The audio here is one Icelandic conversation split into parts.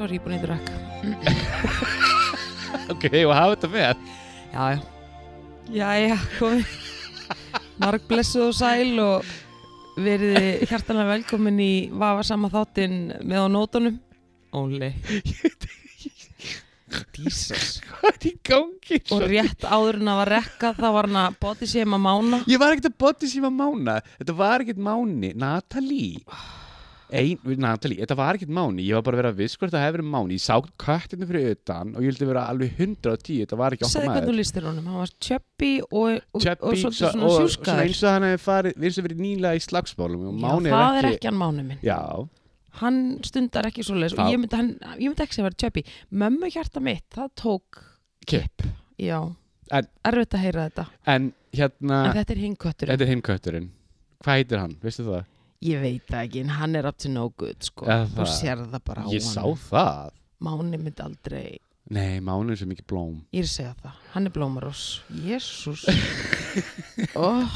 Sorry, ég er búin að drakka. Ok, og hafa þetta með Já, já. Já, já, komið. Marg blessuð og sæl og verið hjartanlega velkomin í Vafa sama þáttinn með á nótunum. Óli. Jesus. Hvað er í gangi? Og rétt áður en að var rekka, það var hann að bóti sér maður mána. Ég var ekkert að bóti síma mána Þetta var ekkert máni Natalie Ein, Natalie, þetta var ekkert máni Ég var bara að vera viss hvort það hefur verið máni Ég sá köttinu fyrir utan og ég vildi vera alveg 110 Þetta var ekki okkar Segði hvernig þú maður lístir honum. Hann var chubby og, og, og svolítið svo- svona og svona sjúskaður. eins og hann hefði farið Við erum sem verið nýlega í slagsmálum og Já, það er ekki hann mánu minn. Já, Hann stundar ekki svo leis og ég myndi, hann, ég myndi ekki sem verið chubby. Mömmu hjarta mitt, það tók, kipp já, En- erfitt að heyra þetta. En hérna, En þetta er hinn kötturinn. þetta er hinn kötturinn Hvað heitir hann, veistu það? Ég veit ekki, en hann er up to no good, sko. Þú sér það bara á Ég sá hann. það Máni myndi aldrei, Nei, Máni er svo mikið blóm ég er að segja það. Hann er blómarós. Jésús. oh,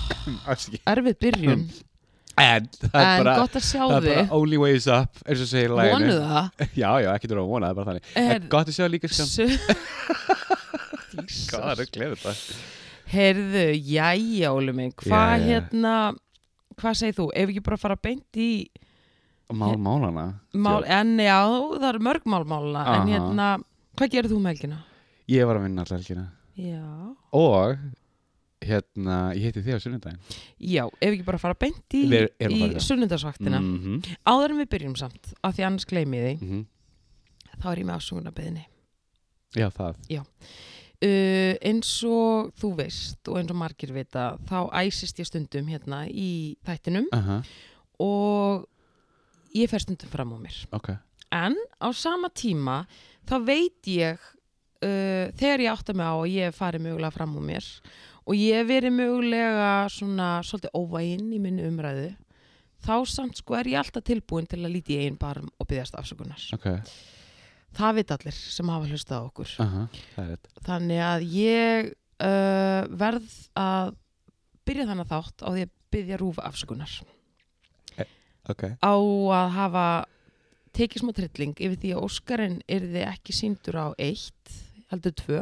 erfið byrjun. En það er En bara gott að sjá Það er þig. only ways up. Vonu það. Já, já, ekki þú að vona, það er bara þannig Er- En gott að sjá líka skam Hvað er að glefa þetta? Heyrðu, jæja, Óli minn, hvað Jæja. hérna, hvað segir þú? Ef ekki bara fara beint í Mál málana mál, en já, það eru mörg málmáluna, en hérna, hvað gerir þú með helgina? Ég var að vinna allar helgina Já. Og hérna, ég heiti þig á sunnudaginn Já, ef ekki bara fara beint í, Við erum í að fara í það. sunnundarsvaktina. mm -hmm. Áður en við byrjum samt, af því annars gleymi ég því, Mhm. þá er ég með ásökunarbeðinni. Já, það Uh, eins og þú veist og eins og margir vita, þá æsist ég stundum hérna í þættinum uh og ég fer stundum fram á mér. Ok En á sama tíma þá veit ég uh, þegar ég átta mig á að ég hef farið mögulega fram á mér og ég hef verið mögulega svona svolítið óvæginn í minni umræðu þá samt sko er ég alltaf tilbúin til að líti í einn barm og byggjast afsökunar. Ok, Það veit allir sem hafa hlustað okkur. uh er rétt Þannig að ég uh, verð að byrja þannig þátt á því að byggja rúfa afsökunar. Ok, Á að hafa tekið smá trilling yfir því að Óskarinn yrði ekki síndur á eitt, heldur tvö.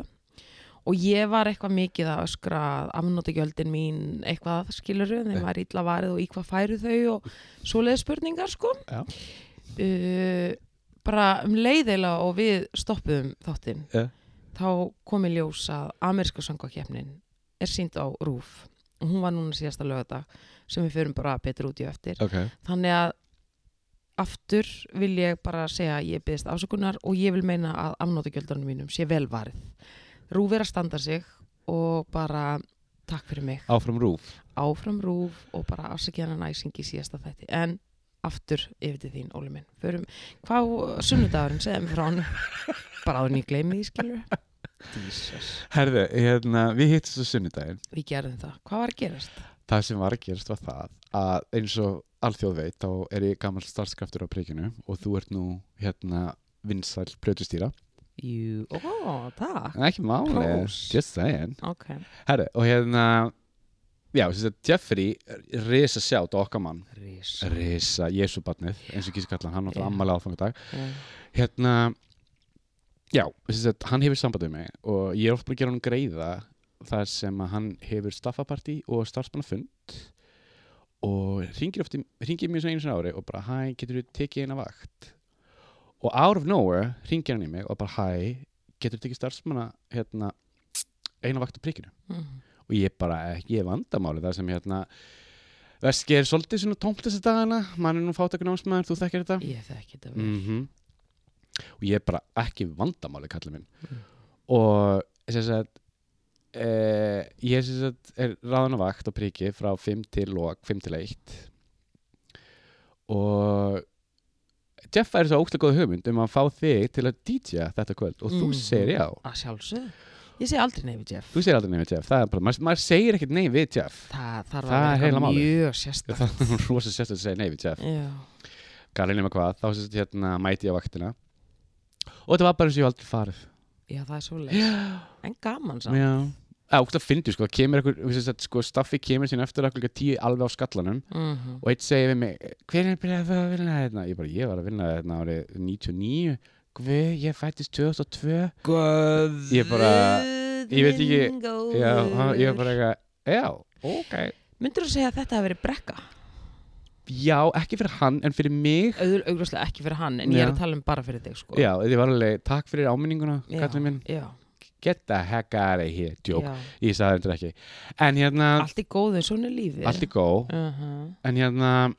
Og ég var eitthvað mikið að öskra að afnótagjöldin mín eitthvað skiluru, þeim var illa varið og í hvað færu þau og svoleiði spurningar sko. Uh, bara um leiðilega og við stoppuðum þáttinn Já. þá kom í ljós að ameríska söngvakefnin er sínd á RÚF og hún var núna síðasta lögadag sem við förum bara betur út í eftir. Ok. Þannig að aftur vil ég bara segja að ég byggðist afsökunar og ég vil meina að afnótagjöldunum mínum sé vel varið RÚF er að standa sig og bara takk fyrir mig. Áfram rúf áfram RÚF og bara afsakjana næsing í síðasta þætti. En aftur yfir til þín, Óli minn. Förum, hvað sunnudagurinn? Segði mér frá hann bara áður en ég gleymi því skilur Jesus, Herðu, hérna, við hittist á sunnudaginn. Við gerðum það. Hvað var að gerast? Það sem var að gerast var það að eins og alþjóð veit þá er ég gammal starfskraftur á príkinu og þú ert nú hérna vinsæl plötustýra Jú, ó, takk. En ekki máli, just saying. Ok, Herru, og hérna Já, þess að Jeffrey risa sjátt okkar mann. Risa. Risa, Jésubarnið, eins og kísi kallan hann átti Já. ammali áfangadag. Yeah. Hérna Já, þess að hann hefur samband við mig og ég er oft búin að gera hann greiða þar sem að hann hefur staffapartí og starfsmannafund og ringir oft í, ringir mér svo einu sinni á ári og bara hæ, getur þú tekið eina vakt og out of nowhere ringir hann í mig og bara hæ, getur þú tekið starfsmanna hérna, eina vakt á prikinu mm. og ég bara ekki ég vandamáli það sem hérna Veski er svolítið svona tómt þessi dagana. Mann er nú fátakun ásmaður, þú þekkir þetta. Ég þekki þetta mm og ég bara ekki vandamáli kallið minn. Mm. og sem sagt eh, ég sem sagt er ráðan á vakt á priki frá 5 til lok 5 til 1 og Jeff er svo óslega góð hugmynd um að fá þig til að DJ þetta kvöld og þú Mhm. segir já. Að sjálfsögðu. Ég segi aldrei nei við Jeff. Þú segir aldrei nei við Jeff, það er bara, maður, maður segir ekkert nei við Jeff. Það þarf Það er að heila sérstætt það er rosa sérst að segja nei við Jeff. Já, galið nema hvað, þá sagt hérna mæti ég á vaktina. Og þetta var bara eins og ég aldrei farið. Já, það er svo leið En gaman samt Já, að ógst að fyndi sko, það kemur eitthvað, þú sko, staffi kemur sín eftir að klukka tíu alveg á skallanum Mhm. og eitt segir við mig, hver er byrjað að vinna hérna? Ég bara, ég var að vinna hérna árið 99 Guð, ég fættist 2002 Guð Ég bara- ég veit ekki- Já, ég var bara eitthvað, já, ok Myndirðu segja að þetta hafi verið brekka? Já, ekki fyrir hann, en fyrir mig Auður, augljóslega ekki fyrir hann, en ég er Já. að tala um bara fyrir þig sko. Já, þið var alveg, takk fyrir áminninguna, Já, kallið minn já, Get the heck out of here, já. Ég sagði þetta ekki. En hérna, Allt í góðu, svona er lífið. Allt í góð. Uh En hérna,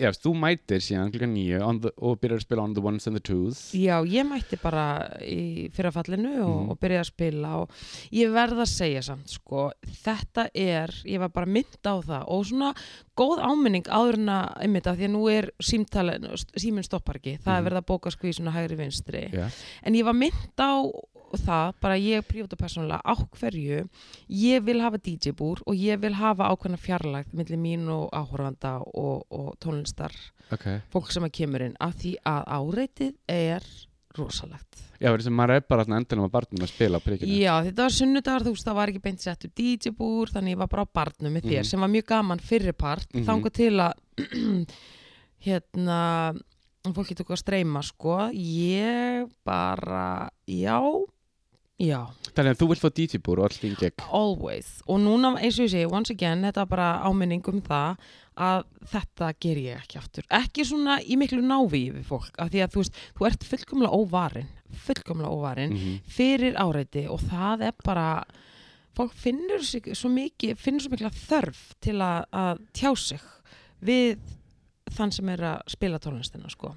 já, þú mætir síðan klukkan nýju the, og byrjar að spila on the ones and the twos. Já, ég mætti bara í fyrrafallinu og, Mhm. og byrjaði að spila og ég verð að segja samt sko, þetta er, ég var bara mynd á það og svona góð áminning áður en að einmitt að því að nú er símtalin, síminn stoppar ekki, það Mhm. er verið að bóka í svona hægri vinstri. Já, en ég var mynd á það, bara ég prífóta persónulega á hverju ég vil hafa DJ-búr og ég vil hafa ákveðna fjarlægt millir mín og áhorfanda og, og tónlistar ok fólk sem að kemur inn af því að áreitið er rosalegt. Já, verður sem maður er bara endanum á barnum að spila á prikinu Já, þetta var sunnudagar, þú veist, það var ekki beint sett upp DJ-búr, þannig ég var bara á barnum með þér Mhm. sem var mjög gaman fyrirpart, mm Mhm. þangað til að hérna fólk getur okkur að streyma, sko ég bara, já já, Þannig að þú vilt fá DJ-búr og allt í gegn always. Og núna, eins og ég segi, once again þetta er bara áminning um það að þetta ger ég ekki aftur. Ekki svona í miklu návíi við fólk af því að þú veist, þú ert fullkomlega óvarin fullkomlega óvarin mm fyrir áreiti og það er bara fólk finnur sig svo mikið finnur svo mikla þörf til að, að tjá sig við þann sem er að spila tónlistina sko.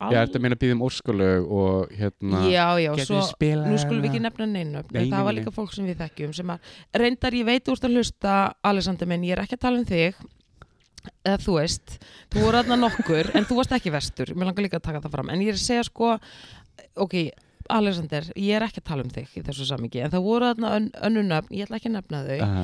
Ok, ég ert að meina að býða um óskulög og hérna já, já, Getur svo nú skulum við ekki nefna neinöfn Nei, það nei, var nei. líka fólk sem við þekkjum sem að reyndar ég veit úrst að hlusta Alexander minn, ég er ekki að tala um þig. Eða þú veist, þú voru aðna nokkur en þú varst ekki vestur, mér langar líka að taka það fram. En ég er að segja sko ok, Alexander, ég er ekki að tala um þig í þessu samingi, en það voru aðna ön, önnu nöfn, ég ætla ekki að nefna þau Aha.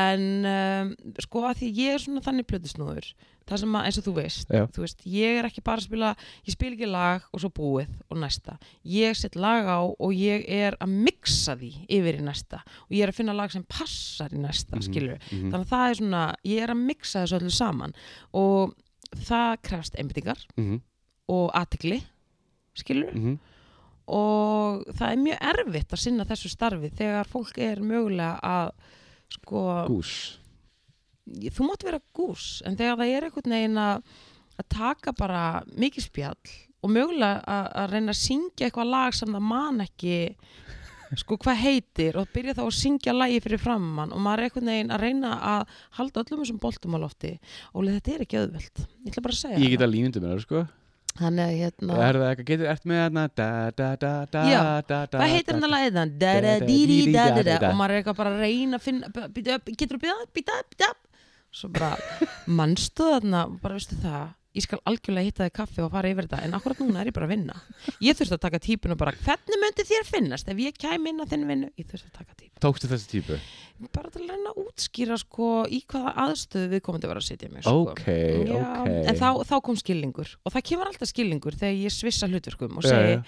en um, sko að því ég er svona þannig plötusnúður það sem að eins og þú veist, Já. þú veist ég er ekki bara að spila, ég spil ekki lag og svo búið og næsta, ég set lag á og ég er að mixa því yfir í næsta og ég er að finna lag sem passar í næsta, Mhm, skilur mhm. þannig að það er svona, ég er að mixa þessu öllu saman og það krefst einbyttingar Mhm, og aðtikli skilur mhm. Og það er mjög erfitt að sinna þessu starfi þegar fólk er mögulega að sko Gús. Þú mátt vera gús en þegar það er einhvern veginn að, að taka bara mikið spjall og mögulega að, að reyna að syngja eitthvað lag sem það man ekki sko hvað heitir og byrja þá að syngja lagi fyrir framann og maður er einhvern veginn að reyna að halda öllum þessum boltum á lofti. Og þetta er ekki auðvelt. Ég ætla bara að segja Ég get að línundum mér, sko þannig að hérna Er það eitthvað, getur ert með hérna da da da da Já, da da Hvað heitir hann að lagið þann? Da-da-dí-dí-da-da-da Og maður er eitthvað bara að reyna að finna Getur þú býta, býta, býta Svo bara, mannstu þarna Bara veistu það, ég skal algjörlega hitta þig kaffi og fara yfir þetta, en akkurat núna er ég bara að vinna. Ég þurfti að taka típun og bara Hvernig myndi þér finnast ef ég kæmi inn á þinn vinnu? Ég þurfti að taka típun Tókstu þessi típu? Bara til að reyna að útskýra sko í hvaða aðstöðu við komandi var að sitja mig sko. Ok, Já, ok. En þá, þá kom skilningur. Og það kemur alltaf skilningur þegar ég svissa hlutverkum og segi já.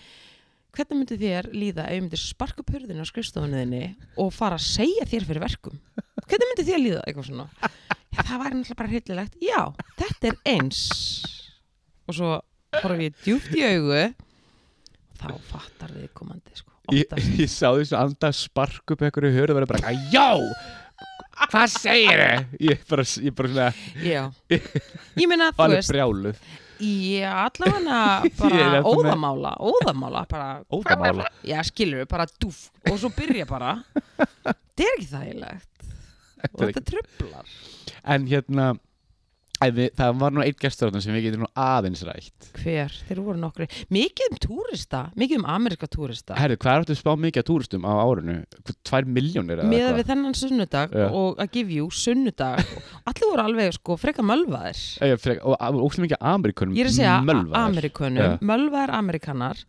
hvernig myndi þér líða ef ég myndi sparka upp hurðina á skrifstofuninni og fara að segja þér fyrir verkum? Hvernig myndi þér líða? Eitthvað svona já, það væri náttúrulega bara hryllilegt. Já, þetta er eins. Og svo horf ég djúpt í augu. Þá fattar við komandi sko, Ég, ég sá þessu anda spark upp einhverju hörðu og verið bara Já, hvað segir þið? Ég bara, ég bara svona já, ég meina þú alveg veist brjáluð. já, allavega er bara óðamála óðamála, bara Óðamála. Já, skilur við, bara dúf og svo byrja bara. Þetta er ekki þægilegt og þetta trublar En hérna við, Það var nú eitt gestur þarna sem við getum nú aðeins rætt Hver? Þeir voru nokkri. Mikið um túrista, mikið um ameríska túrista. Herru, hvað er að spá mikið að túristum á árinu? Tvær miljónir eða Miða við þennan sunnudag Já. og að give you sunnudag. Allir voru alveg sko freka mölvaðir. Eitthvað? Frek, og óslega mikið Amerikunum Ég er að segja mölvaðir. Amerikunum, Já. mölvaðir Amerikanar.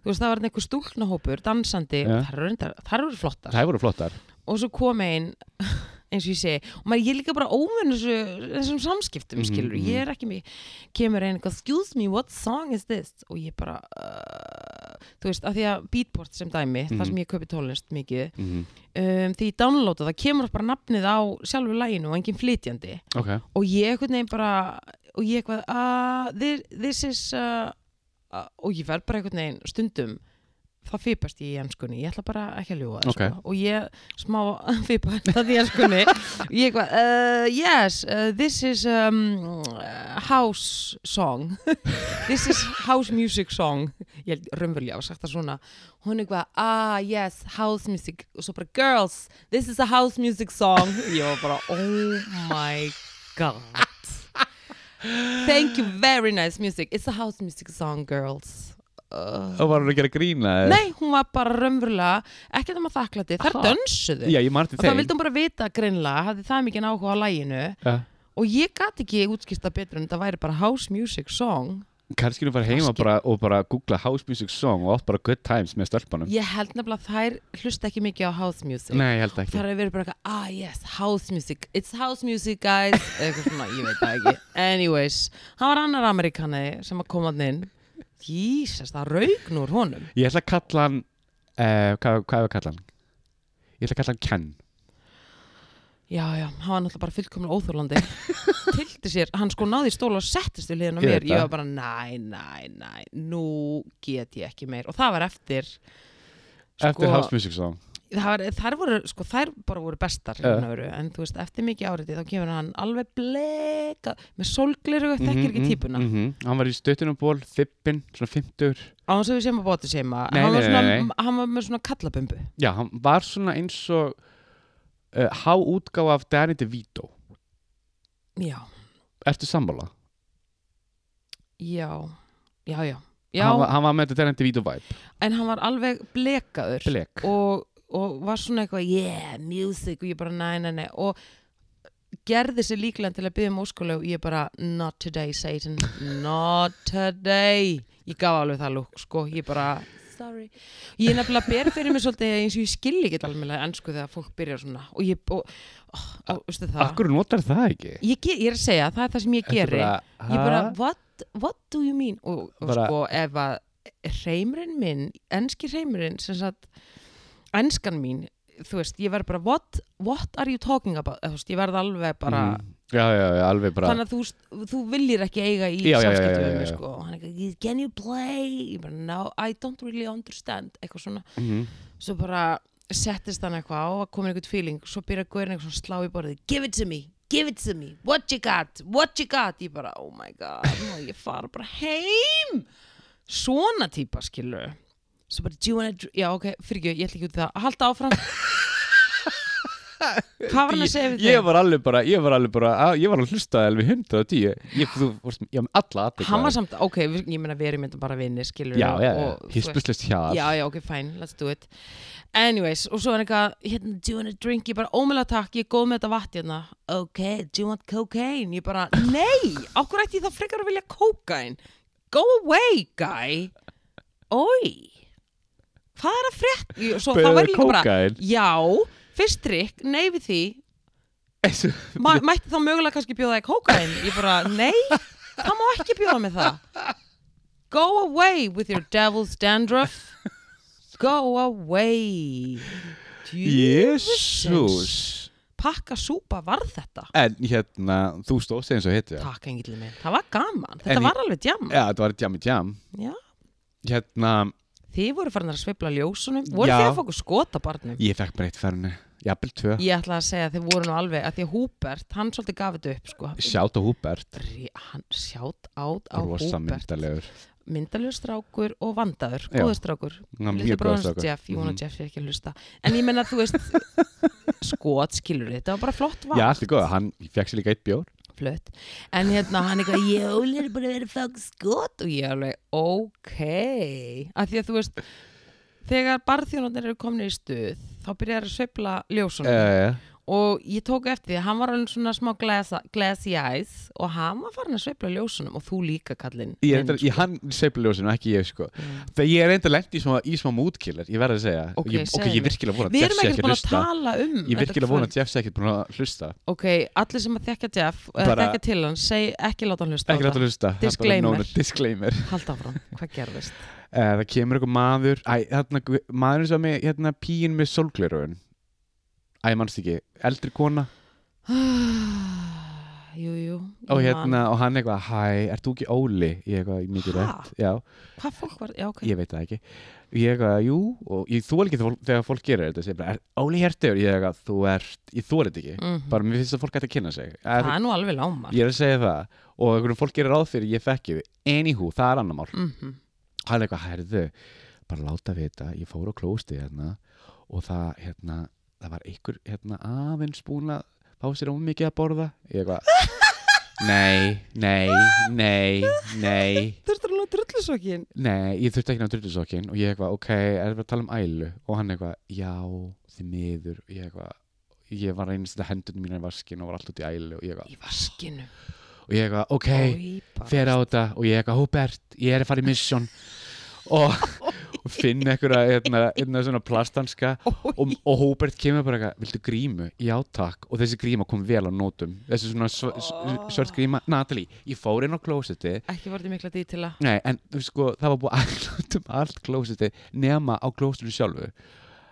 Þú veist, það var einhver stúlknahópur, dansandi. Já. Þar eru flottar. Það voru flottar Og svo kom einn eins og ég segi. Og maður, ég er líka bara þessu, þessum samskiptum Mhm, skilur, mhm. ég er ekki mig kemur einn eitthvað, excuse me, what song is this? Og ég bara uh, þú veist, af því að beatport sem dæmi það Mhm. sem ég kaupi tónlist mikið mm um, því ég downloada það kemur bara nafnið á sjálfu læginu og engin flytjandi. Ok, og ég einhvern veginn bara og ég eitthvað uh, this, this is uh, og ég verð bara einhvern veginn stundum það fipast ég í ennskunni, ég ætla bara ekki að ljúga Ok. sko. og ég smá fipast það í ennskunni ég eitthvað, uh, yes uh, this is um, uh, house song. This is house music song. Ég held raunverulega að sagt það svona. Hún eitthvað, ah yes, house music. Og svo bara, girls, this is a house music song. Ég var bara, oh my god. Thank you, very nice music. It's a house music song, girls og var hún að gera grína eða? nei, hún var bara raunverulega ekkert um að þakklati, þær Aha. dönsuðu. Já, ég marði og það þeim. vildi hún bara vita greinlega, hafði það mikið áhuga á læginu ja. og ég gat ekki útskýrsta betur en það væri bara house music song. Kannski hún fara heima Kannski. bara, og bara googla house music song og átt bara good times með stölpunum ég held nefnilega að þær hlusta ekki mikið á house music. Nei, ég held ekki. Það er verið bara eitthvað, ah yes, house music. It's house music guys. Eitthvað svona, ég veit það ekki. Anyways, hann var annar amerikani sem að koma hann inn Jesus, það úr honum. Ég ætla að kalla hann uh, hvað, hvað er að kalla hann? Ég ætla að kalla hann Ken. Já, já, hann var náttúrulega bara fullkomlega óþórlandi Tildi sér, hann sko náði stóla og settist við liðin á mér. Ég var bara, næ, næ, næ Nú get ég ekki meir. Og það var eftir eftir Sko- house music song var, þær voru, sko, þær bara voru bestar uh. en þú veist, eftir mikið áriði þá kemur hann alveg bleka með sólgliru, þekkir Mhm, ekki mhm, típuna. mhm. hann var í stöttunum ból, þippin, svona 50 á hans að við séum að bóti seima. Nei, hann, var svona, nei, nei. hann var með svona kallabumbu já, hann var svona eins og uh, há útgáfa af Danny DeVito. Já, ertu sammála? já, já, já, já. Hann, var, hann var með þetta Danny DeVito vibe. En hann var alveg blekaður. Blek. og, og var svona eitthvað yeah, music og ég bara næ, næ, næ og gerði sér líklega til að byggja um óskuleg og ég bara not today Satan, not today. Ég gaf alveg það lúk sko, ég bara sorry. ég er nefnilega ber fyrir mig svolítið eins og ég skilji ekki alveg ennsku þegar fólk byrjar svona og ég, og, og, og veistu það? Akkur notar það ekki? ég, ge- ég er að segja, það er það sem ég Ertu geri. bara, ég bara, ha? what, what do you mean? Og, og Bara- sko, ef að reymurinn minn, enski reymurinn sem sagt, enskan mín þú veist, ég verð bara what, what are you talking about, þú veist, ég verð alveg bara Mhm. Já, já, já, alveg bara þannig að þú, þú viljir ekki eiga í samskiptum sko. og hann er ekki, can you play? Bara, no, I don't really understand. Eitthvað svona, Mhm. svo bara settist hann eitthvað á að koma einhvern feeling. Svo byrja Gaurin eitthvað svona slá í borðið. Give it to me, give it to me, what you got? What you got, ég bara, oh my god á ég fara bara heim. Svona típa skilur svo bara, do you wanna, dr- já ok, fyrir ekki ég ætla ekki út í það, halda áfram. Hvað var hann að segja við Ég þig? var alveg bara, ég var alveg bara að, Ég var að hlusta alveg 110 Ég, þú vorst, ég var með alla aðeins hann var samt, ok, við- ég meina við erum mynda bara vinni skilur Já, já, já, og, hispurslust hjá já, já, ok, fine, let's do it. Anyways, og svo er eitthvað hérna, do you want a drink, ég bara, ómjöla takk ég er góð með þetta vatn hérna, ok do you want cocaine, ég bara, nei okkur ætti ég það frekar að vilja cocaine go away, guy. Oi hvað er að frétt, Ég- svo það var líka bara já, fyrst drikk, nei við því. Ma mætti þá mögulega kannski bjóða þig kókain ég bara, nei, það má ekki bjóða mig það. Go away with your devil's dandruff. Go away. Jésús pakka súpa var þetta? En hérna, þú stóðst eins og hitt já. takk engil minn, það var gaman. Þetta En var alveg djam já, þetta var jammi jam Já. Hérna, þið voru farin að sveifla ljósunum. Voru Já. þið að okkur skota barnum? Ég fekk bara eitt ferni Jafnvel tvö. Ég ætla að segja að þið voru nú alveg að því að Húbert, hann svolítið gaf þetta upp sko. Sjátt á Húbert sjátt át á Rosa Húbert myndalegur myndalegur strákur og vandaður, góður strákur. Bróðans strákur. Jeff, vona Mhm. að Jeff er ekki að hlusta. En ég menna þú veist skot skilur þetta var bara flott val. Já, allt er góð, hann fekk sér líka eitt bjór flött en hérna hann eitthvað jól er bara að vera fag skot. Og ég alveg ok. Af því að þú veist þegar barþjónarnir eru komin í stuð þá byrjar að sveifla ljósunum. Uh, og ég tók eftir því að hann var alveg svona smá glass, glassy eyes og hann var farin að sveifla ljósunum og þú líka kallinn Ég, reyndar- ég hann sveifluljósinu, ekki ég sko. Mm. Þegar ég er reynda lent í smá, smá mútkiller Ég verð að segja. Ok, ég, Ok, segðu ég virkilega vona að Jeff sé ekki að hlusta. tala um Ég virkilega vona að Jeff sé ekki að hlusta. Ok, allir sem að þekka Jeff Bara- þekka til hann, seg ekki láta hann hlusta Ekki láta þetta. hlusta er Disclaimer. Disclaimer. Halda áfram, hvað gerðist? uh, Það kemur eitthvað maður Æ, þarna, maður sem er hérna píin með sólglerun Æ, mannst ekki Eldri kona? Jú, jú og hérna, og hann eitthvað Hæ, ert þú ekki Óli? Ég eitthvað, mikið Ha? rétt Já, Hvað fólk var, já ok. Ég veit það ekki. Ég eitthvað, jú, og ég þú ekki þegar fólk, þegar fólk gerir þetta. Ég bara, er Óli hértur? Ég eitthvað, þú ert, ég þú þetta ekki. Mhm. Bara mér finnst að fólk ætti að kynna sig. Það er, er nú alveg lámar Ég er að segja það. Og einhverjum fólk gerir ráð fyrir, ég þekki við Anywho, það er annar mál. Mm hann er eitthvað, herðu bara láta vita, ég fór á klósti hérna og það, hérna það var einhver, hérna, aðeins búin að fá sér ómikið að borða. Ég eitthvað nei, nei, nei, nei. Þurftur hann að drullusokkin? nei, ég þurfti ekki að drullusokkin og ég eitthvað, ok, er það að tala um ælu? Og hann eitthvað, já, þið miður. Og ég eitthvað, ég var reynist þetta hendunum mína í vaskin og var allt út í ælu og ég eitthvað, Í vaskinu? og ég eitthvað, ok fer á þetta. Og ég eitthvað, Húbert, ég er að fara í mission. Og, og finn einhverja hérna, hérna svona plasthanska Oj. og, og Húbert kemur bara eitthvað, viltu grímu? Já takk, og þessi gríma kom vel á nótum. Þessi svona sv svört gríma. Natalie, ég fór inn á klósetti Ekki þetta mikla dítila nei, en sko, það var búið allt um allt klósetti nema á klósettinu sjálfu.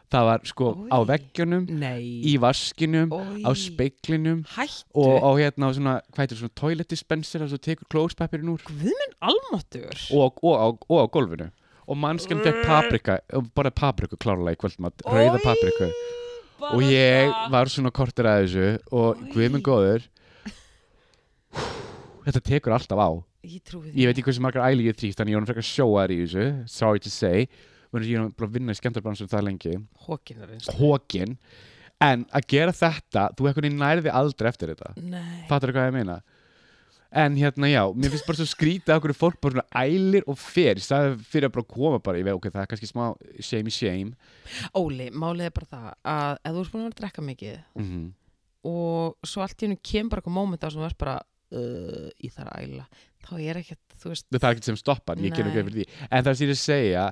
Það var sko Oj. á veggjunum Nei. í vaskinum, Oj. á speiklinum Hættu. og á hérna á svona, hvað heitir svona toilet dispenser, þess að tekur klóspapirinn úr. Guð minn almáttur og, og, og, og á gólfinu og mannskinn fekk paprika bara papriku klárlega í kvöldmatt rauða papriku. og ég var svona kortir að þessu og guð minn góður. Þetta tekur alltaf á. Ég trúi því. Ég veit ekki hversu margar æli ég þrýst þannig ég var frekar sjóar í þessu sorry to say. Ég er bara að vinna í skemmtarbransun það lengi. Hókin en að gera þetta þú eitthvað nærði aldrei eftir þetta. Nei. Fattar hvað ég meina en hérna já, mér finnst bara svo skrítið að okkur fólk bara svona ælir og fer. Í staðið fyrir að bara koma bara, ég veit ok, það er kannski smá shame í shame. Óli, málið er bara það að ef þú ert búin að vera að drekka mikið mm og svo allt í hennu kemur bara eitthvað moment á sem ert bara uh, í þar að æla. Þá er ekkert, þú veist það er ekkert sem stoppar, ég Nei. ekki fyrir því. En það er að segja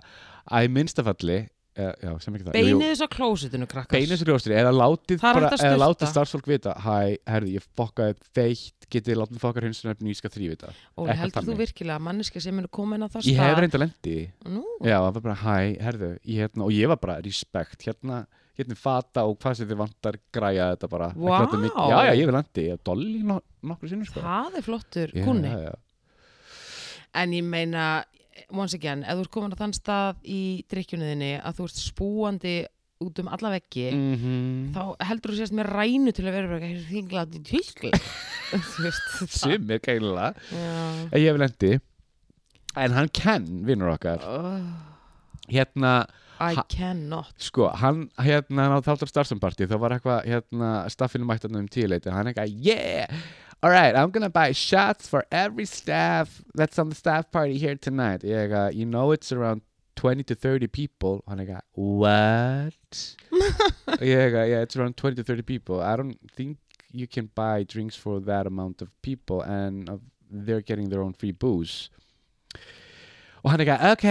að í minnstafalli það. Beinið þess á klósitinu krakkar. Beinið svo ljóstri, eða látið Það að eða látið starfsfólk vita hæ, herði, ég fokkaði feitt. Getið látið fokkar hins og ég skal þrýfi þetta Óli, heldur þú virkilega að manneska sem er komin á það ég hef stað? reynda lendi Já, það var bara, hæ, herðu, hérna, og ég var bara respekt, hérna, hérna fata og hvað sem þið vantar græja þetta bara. mig- Já, já, ég vil landi, ég dolli no nokkru sinnur, sko. það er flottur kunni. En ég meina, once again, ef þú ert komin á þann stað í drikkjunniðinni að þú ert spúandi út um alla veggi Mm þá heldur þú sést með rænu til að vera þú veist það. Sumir, kælilega. Já. En ég hef lendi, en hann Ken, vinnur okkar, Oh, hérna, I cannot. Sko, hann, hérna, á þáttar starfsamparti, þá var eitthvað, hérna, staffinu mættan um tíuleiti, hann eitthvað, yeah, all right, I'm gonna buy shots for every staff that's on the staff party here tonight. Ég eitthvað, you know it's around 20 to 30 people. Hann eitthvað, what? Ég eitthvað, yeah, it's around 20 to 30 people. I don't think you can buy drinks for that amount of people and of, they're getting their own free booze. Og hann eitthvað, ok,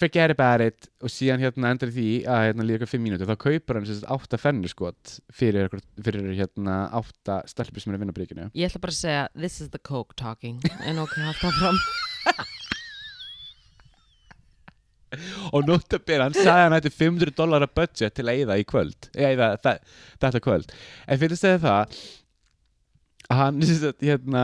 forget about it. Og síðan hérna endur því að hérna líka fimm mínútur, þá kaupur hann sérst átta fennuskot fyrir, fyrir hérna átta stelpur sem er að vinna bríkinu. Ég ætla bara að segja, this is the coke talking. En ok, halda fram Og notabene, hann sagði hann ætti 500 dólar budget til að eyða í kvöld, eyða þe- þetta kvöld. En fyrir að segja það, að hann hérna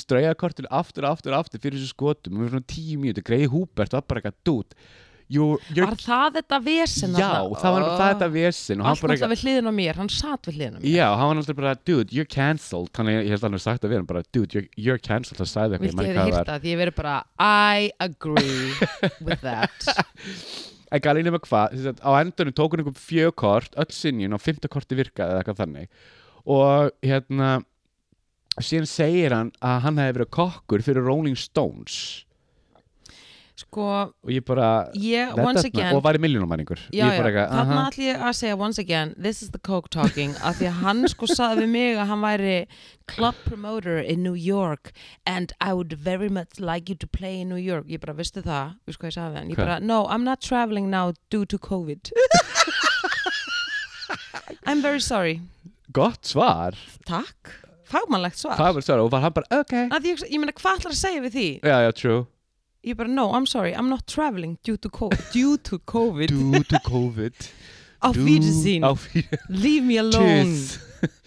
strauja kortinu aftur, aftur, aftur fyrir þessu skotum. Og við svona tíu mínútur, greiði Húbert var bara eitthvað, dude, you're, you're Var það þetta vesen Já, það var það þetta vesen og hann Allt bara náttúrulega við hliðin á mér, hann satt við hliðin á mér. Já, hann var náttúrulega bara, dude, you're cancelled. Þannig að ég held alveg sagt að við erum bara, dude, you're, you're cancelled. Það sagði eitthvað, ég hefði hvað það það? Því ég verið bara I agree with that. Var En gæli nema hvað, að á endunum tók hann einhver fjökort Öll sinjun og fymta korti virkaði eða eitthvað þannig. Og hérna Síðan segir hann að hann hefði verið kokkur fyrir Rolling Stones. Sko, og ég bara er- again og já, eitthvað, þarna aha, ætlum ég að segja once again this is the coke talking af því að hann sko saði við mig að hann væri club promoter in New York and I would very much like you to play in New York. Ég bara, veistu það, veistu hvað ég sagði við hann? Ég bara, no, I'm not traveling now due to COVID. I'm very sorry. Gott svar. Takk, fagmannlegt svar var svar og var hann bara, ok því ég, ég meina, hvað ætlar að segja við því? já, já, true Ég bara, no, I'm sorry, I'm not traveling due to COVID, due to COVID. due to COVID á Wiedersehen. leave me alone.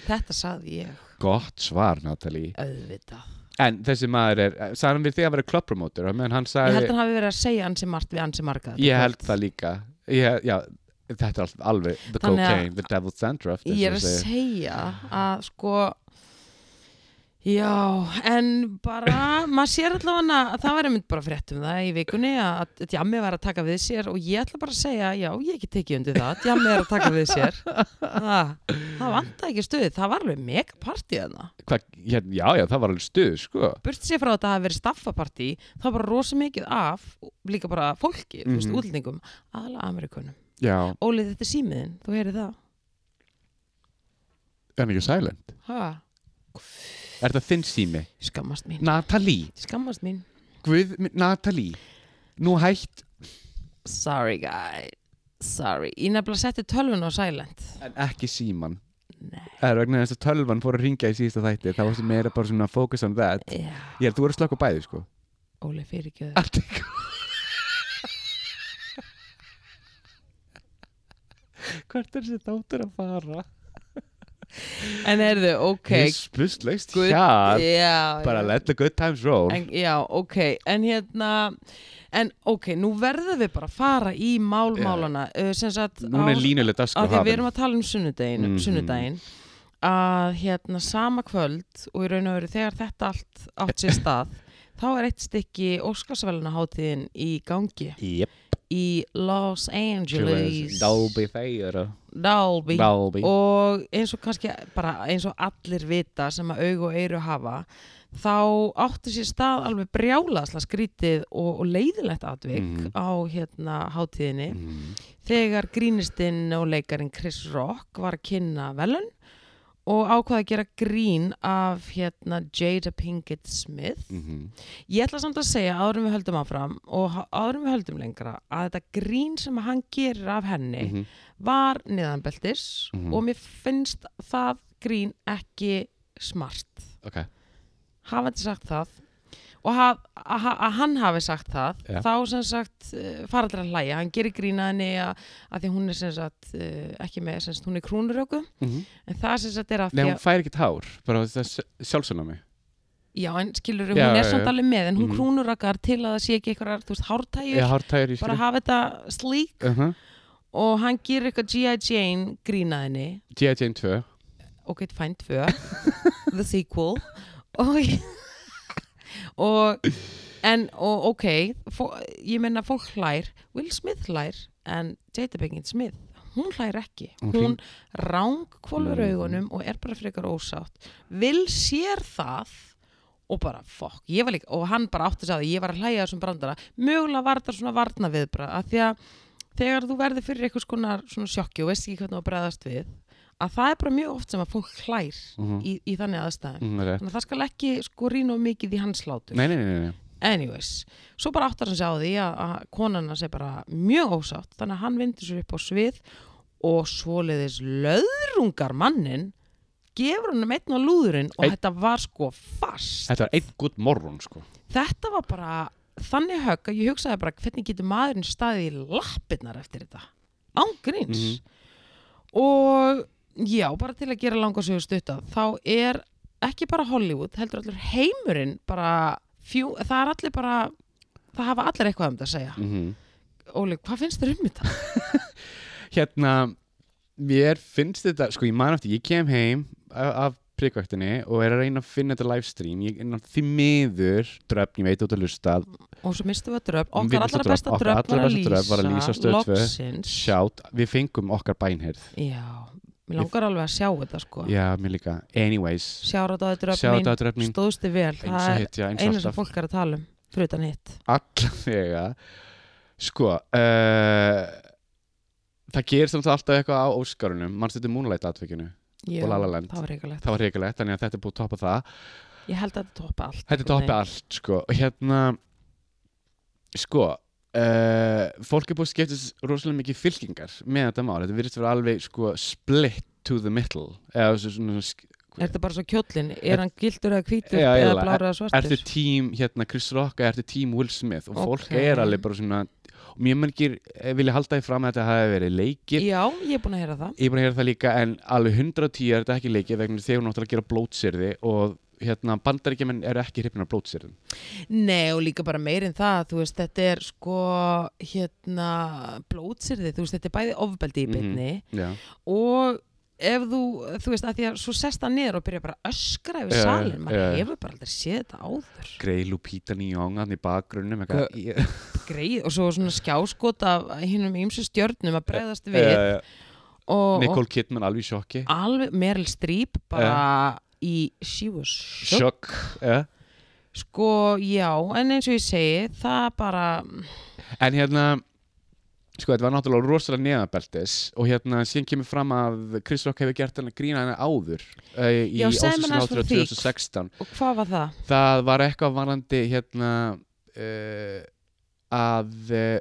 Þetta sagði ég, gott svar, Natalie auðvitað. en þessi maður er, sagði hann við þig að vera hann Ég held að hann hafi verið að segja ansi margt við ansi marga. Ég held það líka ég, Já, þetta er alveg The Þannig að- cocaine, the devil's dandruff Ég er að segja að sko, já, en bara, maður sér allavega að það væri mynd bara frétt um það í vikunni að að Djammi var að taka við sér og ég ætla bara að segja, já, ég ekki tekið undir það, Djammi er að taka við sér. Það, það vantaði ekki stuðið, það var alveg mega partíð þarna. Hva, já, já, það var alveg stuð sko. burt sér frá að þetta hafi verið staffapartí þá var rosa mikið af líka bara fólki, þú veist, Mhm. útlendingum aðalega Amerikunum. Já, Ólið, þetta er símiðin, þú heyrið það er ekki það þinn sími? skammast mín. Natalie, skammast mín. Guð, Natalie. Nú hætt. Sorry guy. Sorry, ég nefnilega setti tölvun á silent. En ekki síman nei, Það er vegna þess að tölvan fór að ringja í síðasta þætti. Það var sem meira bara svona focus on that. Já, Ég held þú voru að slökka á bæði sko. Óli fyrirgjöðu Allt ekki Hvert er þessi þáttur að fara? En heyrðu, ok. Hispustlaust Guð- hjart já, Bara já. let the good times roll. En, já, ok, en hérna en ok, nú verðum við bara að fara í málmálana. Uh, Núna er á- línuleg að því að við hafin. erum að tala um sunnudaginn, Mhm. sunnudaginn að hérna sama kvöld og í raun og veru þegar þetta allt átt sér stað þá er eitt stykki Óskarsvæluna hátíðin í gangi. Jep í Los Angeles. Dolby Theatre Dolby. Dolby. Og eins og kannski bara eins og allir vita sem að aug og eyru hafa þá átti sér stað alveg brjálasla skrítið og, og leiðilegt atvik Mhm. á hérna hátíðinni. Mm. þegar grínistinn og leikarin Chris Rock var að kynna velun og ákvaða að gera grín af hérna Jada Pinkett Smith Mm ég ætla samt að segja áður en við höldum áfram og ha- áður en við höldum lengra að þetta grín sem hann gerir af henni -hmm. var niðanbeltis Mhm. og mér finnst það grín ekki smart Ok hafandi sagt það og haf, að, að hann hafi sagt það Já. þá sem sagt fara allir að hlæja, hann gerir grína henni að, að því hún er sem sagt uh, ekki með, sem sagt hún er krúnuröku mm en það sem sagt er að Nei, hún að fær ekkert hár Bara það sjálfsögna já en skilur, Já, hún er já, samt já. alveg með en hún Mhm. krúnurakar til að það sé ekki eitthvað, þú veist, hártægur í bara hafa þetta slík uh -huh. og hann gerir eitthvað G.I. Jane grína henni G.I. Jane 2 ok, fæn tvö the sequel og, og en og ok fó, ég menna fólk hlær Will Smith hlær en Jada Pinkett Smith hún hlær ekki. Hún ráng kvolur Mhm. augunum og er bara frekar ósátt. Will sér það og bara fokk, ég var líka og hann bara átti að ég var að hlæja þessum brandara. Mögulega var þetta svona varna viðbra að því að þegar þú verður fyrir eitthvað svona, sjokki og veist ekki hvernig þú bregðast við að það er bara mjög oft sem að fólk hlær Mhm. í, í þannig aðstæðum mm, rétt. þannig að það skal ekki sko rýna of mikið í hans hlátur Nei, nei, nei, nei. anyways, svo bara áttar hann sig á því að, að konan hans er bara mjög ósátt þannig að hann vindur sér upp á svið og svoleiðis löðrungar mannin gefur hann um einn á lúðurinn og Einn- þetta var sko fast Þetta var einn gutt morgun sko. þetta var bara þannig högg að ég hugsaði bara hvernig getur maðurinn staðið í lappirnar eftir þetta ángríns Mhm. og já, bara til að gera langa sögur stutta þá er ekki bara Hollywood heldur allir heimurinn bara fjú, það er allir bara það hafa allir eitthvað um þetta að segja. Mm Óli, hvað finnst þér um þetta? Hérna Mér finnst þetta, sko ég man eftir Ég kem heim af, prikkvæktinni Og er að reyna að finna þetta livestream Ég er því miður dröfn, ég veit út að lusta og svo mistum við besta Dröfn, okkar allra besta Dröfn var að lýsa Stöð 2. loksins. Sjátt, við fengum okkar bænherð já, mér langar alveg að sjá þetta sko. Já, mér líka, anyways sjára þetta dröfn Sjátt mín, að dröfn mín. Stóðstu vel. Eins það og er hetja, eins og sem alltaf. fólk er að tala um fyrir utan hitt. Allavega. Sko uh, það gerist náttúrulega alltaf eitthvað á Óskarunum. Mannstu þetta Moonlight atvikinu? Já, það var reikalegt það var reikulegt, þannig að þetta er búið að toppa það. Ég held að þetta toppa allt þetta er toppi veginn. allt sko. Og hérna sko uh, fólk er búið að skiptast rosalega mikið fylkingar með þetta mál, þetta virðist vera alveg sko split to the middle eða svo- svona, sk- Er þetta bara svo kjóllin? Er hann gildur eða hvítur Já, eða eiginlega. blár eða svartur? ertu tím hérna Chris Rock eða ertu tím Will Smith og fólk Ok. er alveg bara svona mjög mörgir eh, vilja halda því fram að þetta hafi verið leikir Já, ég er búin að heyra það ég er búin að heyra það líka en alveg 110 er þetta ekki leikið vegna að þeir eru náttúrulega að gera blótsyrði og hérna bandaríkjumenn eru ekki hrifnir af blótsyrðum Nei og líka bara meir en það þú veist, þetta er sko hérna blótsirði, þú veist, þetta er bæði ofbeldi í Mhm. beinni já, og ef þú, þú veist, að því að svo sest það niður og byrja bara að öskra yfir salin maður já. hefur bara aldrei séð þetta áður. Grey Lupita Nyong'an í bakgrunnum greið og svo svona skjáskot af hinnum ýmsu stjörnum að bregðast við Eh, og, Nicole Kidman alveg sjokki. Alveg Meryl Streep bara í She Was Shook sjokk ja. sko, já, en eins og ég segi það bara, en hérna sko þetta var náttúrulega rosalega neðabeltis og hérna síðan kemur fram að Chris Rock hefur gert hann að grína henni áður uh, í því. 2016 og hvað var það? það var eitthvað varandi hérna uh, að uh,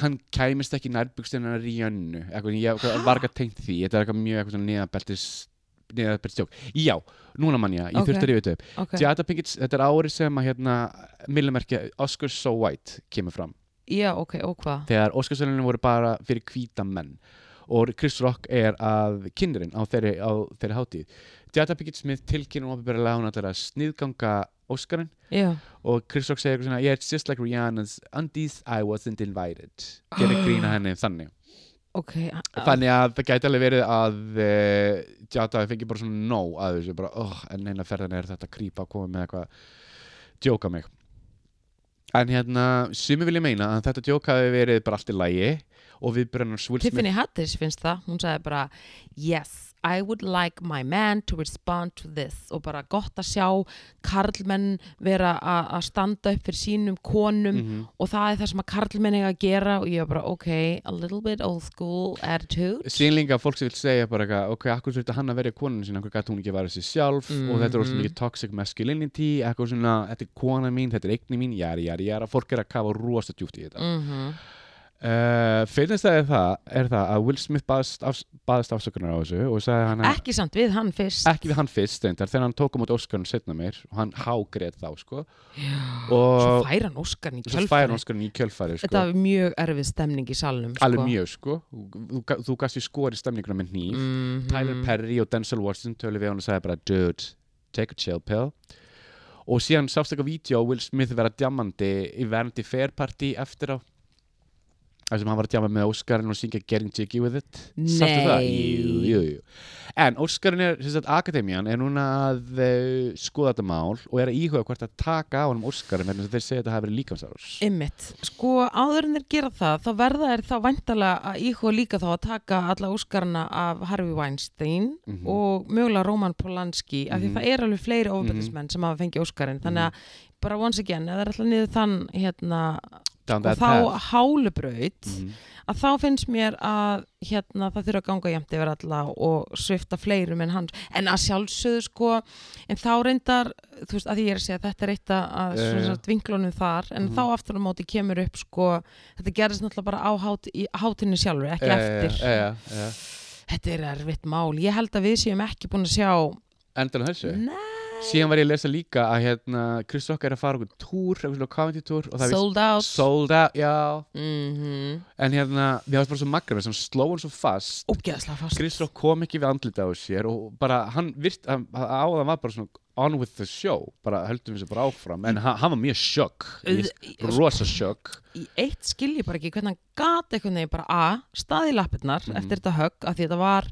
hann kæmist ekki nærbyggstinnar í eitthvað, ég var ekki að tengt því þetta er eitthvað mjög eitthvað svona neðabeltis neðabeltistjók, já, núna mann ég ég Ok. þurfti að rifja þetta upp. Okay. Jada Pinkett, þetta er árið sem að hérna millimerkja Oscar So White kemur fram. Já, ok, og hvað? þegar Óskarsvölinu voru bara fyrir hvíta menn. Og Chris Rock er að kynnerinn á þeirri, á þeirri hátíð. Jada Pinkett Smith tilkynum opinberlega að hún ætlar að sniðganga Óskarinn Já, og Chris Rock segir eitthvað svona yeah, it's just like Rihanna's undies I wasn't invited. Gerir grína henni þannig ok þannig að það gæti alveg verið að uh, Jada fengi bara svona no að þessu bara, oh, en eina ferðin er þetta krýpa að koma með eitthvað djóka mig. En hérna, sumi vilja meina að þetta djók hafi verið bara allt í lægi og við brennum Smith Tiffany Haddish finnst það, hún sagði bara yes, I would like my man to respond to this. Og bara gott að sjá karlmenn vera að standa upp fyrir sínum konum. Mhm. og það er það sem að karlmenn eiga að gera. Og ég var bara ok, a little bit old school attitude. Líka fólk sem vil segja bara eitthvað ok, akkur þurfti hann að vera konun sín akkur gæti hún ekki að vera sér sjálf? Og þetta er óstum Mhm. mikið toxic masculinity. Eitthvað svona, þetta er kona mín, þetta er eigni mín jari, jari, jari, fólk er að kafa rosa djúpt í þetta. Mm Uh, finnst það er það, er það að Will Smith baðast, af, baðast afsökunar á þessu og sagði hann að ekki samt við hann fyrst. Ekki við hann fyrst þegar hann tók um út Óskarinn setna meir og hann hágrið þá sko. Svo og fær hann Óskarn í svo fær hann kjölfari í kjölfari sko. þetta var mjög erfið stemning í salnum sko. alveg mjög sko. Þú, þú, gast í skori stemninguna með hníf. Mm Tyler Perry og Denzel Washington tölu við hann og sagði bara dude, take a chill pill. Og síðan sást vídeo á Will Smith vera djamandi í verandi fair party eftir á þar sem hann var að djama með Óskarinn og syngja Getting Jiggy With It Sástu það? Nei. Jú, jú, jú. En Óskarinn er, sem sagt, Akademian er núna að uh, skoða þetta mál og er að íhuga hvort að taka á hann Óskarinn vegna þess að þeir segja að þetta hafi verið líkamsárás Ymmit, sko áður en þeir gera það þá verða þeir þá væntalega að íhuga líka þá að taka alla óskarna af Harvey Weinstein Mhm. og mögulega Roman Polanski af því Mhm. það er alveg fleiri ofbeldismenn sem hafa fengið óskarinn þannig að bara once again, það er alltaf niður þann hérna, og þá hálubraut Mhm. að þá finnst mér að hérna, það þurfa að ganga jæmt yfir alla og svifta fleirum en hans en að sjálfsögðu sko en þá reyndar, þú veist, að ég er að segja þetta er eitt að, sagt vinklunum þar en Mhm. þá aftur á móti kemur upp sko þetta gerðist náttúrulega bara á hát, í hátinni sjálfur, ekki Eh, eftir eh. þetta er erfitt mál, ég held að við séum ekki búin að sjá Endan þessu Nei, Síðan var ég að lesa líka að hérna, Rock er að fara okkur túr, eitthvað comedy túr það sold out. Sold out, mm En hérna, við varst bara svo magra sem sló hann svo fast. Ógeðslega fast. Chris Rock kom ekki við andlita á sér og bara hann virt, hann- áðan var bara svona on with the show, bara höldum við sér bara áfram. En hann, hann var mjög sjokk Auð- rosa sjokk í eitt skil ég bara ekki hvernig hann gat einhvern veginn bara A, staði lappirnar Mhm. eftir þetta högg af því þetta var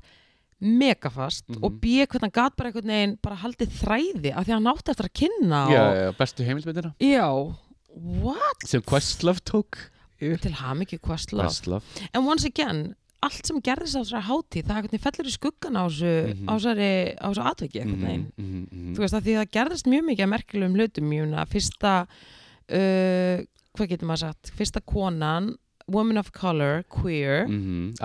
megafast Mhm. og B, hvernig hann gat bara einhvern veginn bara haldið þræði af því hann átti eftir að kynna já, og, já, bestu heimilsmyndina já, what? sem Questlove tók til hamingju Questlove Questlove en once again, allt sem gerðist á þessari hátíð, það einhvern veginn fellur í skuggan á þessu Mhm. á þessari, á þessu Mhm, mhm, mhm. þú veist að því það gerðist mjög mikið að merkilegum hlutum meina fyrsta uh, hvað getur maður sagt fyrsta konan, woman of color queer, mm -hmm.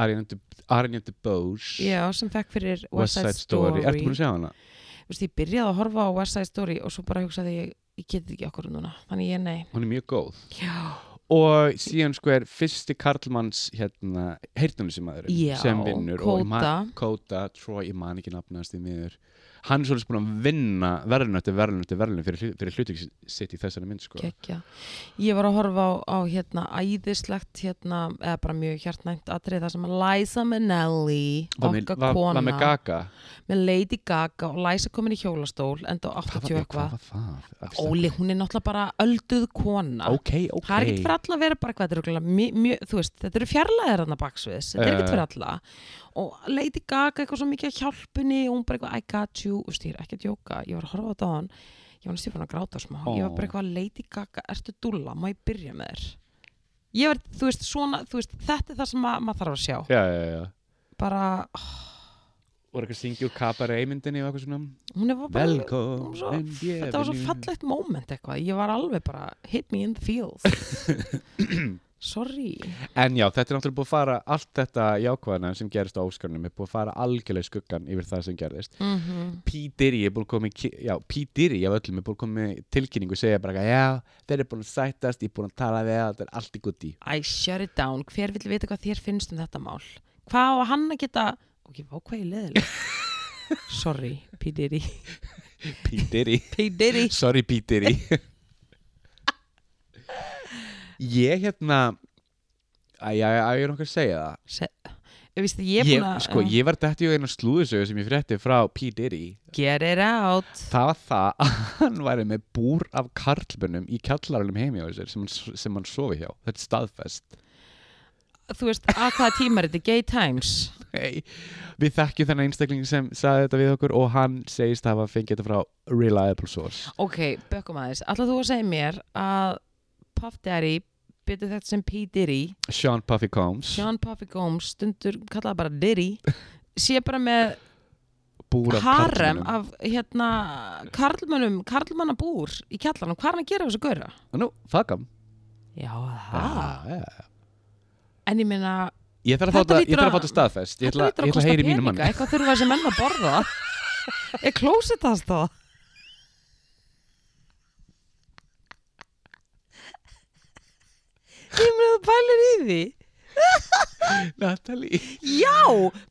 Arjen DeBose já, sem fekk fyrir West Side Story, ertu búin að sjá hana? Þú veist, ég byrjaði að horfa á West Side Story og svo bara hugsaði ég, ég geti ekki okkur núna. Þannig ég nei. Hún er mjög góð. Já, og síðan sko er fyrsti Karlmanns hérna, Já, sem vinnur Kóta. Kóta, Troy, ég man ekki nafnast í miður hann er svolítið búin að vinna verðlun eftir verðlun eftir verðlun fyrir, fyrir hluti sitt í þessari mynd sko. Kekja. Ég var að horfa á, á hérna æðislegt hérna, eða bara mjög hjartnæmt atrið það sem að Liza Minnelli okkar kona var með Gaga með Lady Gaga og Liza komin í hjólastól enda á Hvað 80 var- eitthvað hvað var það? Óli, hún er náttúrulega bara ölduð kona ok, ok það er ekkert fyrir alla að vera bara hvað þetta er mjög, þú veist, þetta eru fjarlæðir hann að baksviðs þetta er ekkert Eh. fyrir alla og Lady Gaga eitthvað svo mikið að hjálpunni og hún bara eitthvað I got you, þú veist, ég er ekki að djóka. Ég var að horfa á þetta á hann ég var næstu fann að gráta smá. Ég var bara eitthvað Lady Gaga, ertu dúlla, má ég byrja með þér? Ég var, þú veist, svona þú veist, þetta er það sem ma maður þarf að sjá. Já, já, já. Bara, og er eitthvað að syngja úr Cabaret myndinni og eitthvað svona? Hún er bara velkomin svo, þetta var svo fallegt moment eitthvað, ég var alveg bara hit me in the feels sorry. En já, þetta er náttúrulega búið að fara allt þetta jákvæðana sem gerist á Óskarnum er búið að fara algjörlega skuggan yfir það sem gerðist. Mm P. Diddy er búin að koma já, P. Diddy af öllum er búin að koma tilkynningu og segja bara já, þeir eru búin að sættast ég er búin að tala við það, þetta er allt í gutti. I shut it down, hver vill vita hvað þér finnst um þetta mál? Hvað á hann að geta ok, vákvæði leðileg sorry, P. Diddy. P. Diddy. Sorry P. Diddy Ég hérna já, ég er nokkað að segja það. Se, ég, víst, ég, ég, að, sko, ég var dætti í einu slúðusögu sem ég frétti frá P. Diddy. Get it out. Það var það að hann væri með búr af karlbunum í kjallarunum heimi á sér sem sem hann sofi hjá. Þetta er staðfest. Þú veist, að hvaða tímar þetta? Er Gay Times? Hey, við þekkjum þennan einstakling sem sagði þetta við okkur og hann segist hafa fengið þetta frá reliable source. Ok, bökkum aðeins, ætlaðu þú að segja mér að Puff Daddy betur þetta sem P. Diddy. Sean Puffy Combs. Sean Puffy Gomes, stundur kallaði bara Diddy sé bara með búr af harem karlmönnum. af hérna karlmönnum, karlmannabúr í kjallarnum, hvað er hann að gera þessu gauðra? nú, him Já, það já. En ég meina, ég þarf að fá Þetta þetta ég hlýtur þarf að að- fá þetta staðfest. Ég þetta ætla, ég að ætla að heyri mínu peninga. manni. Eitthvað þurfa þessi menn að borða. Er klósið það stóð? Ég meina því? Natalie. Já,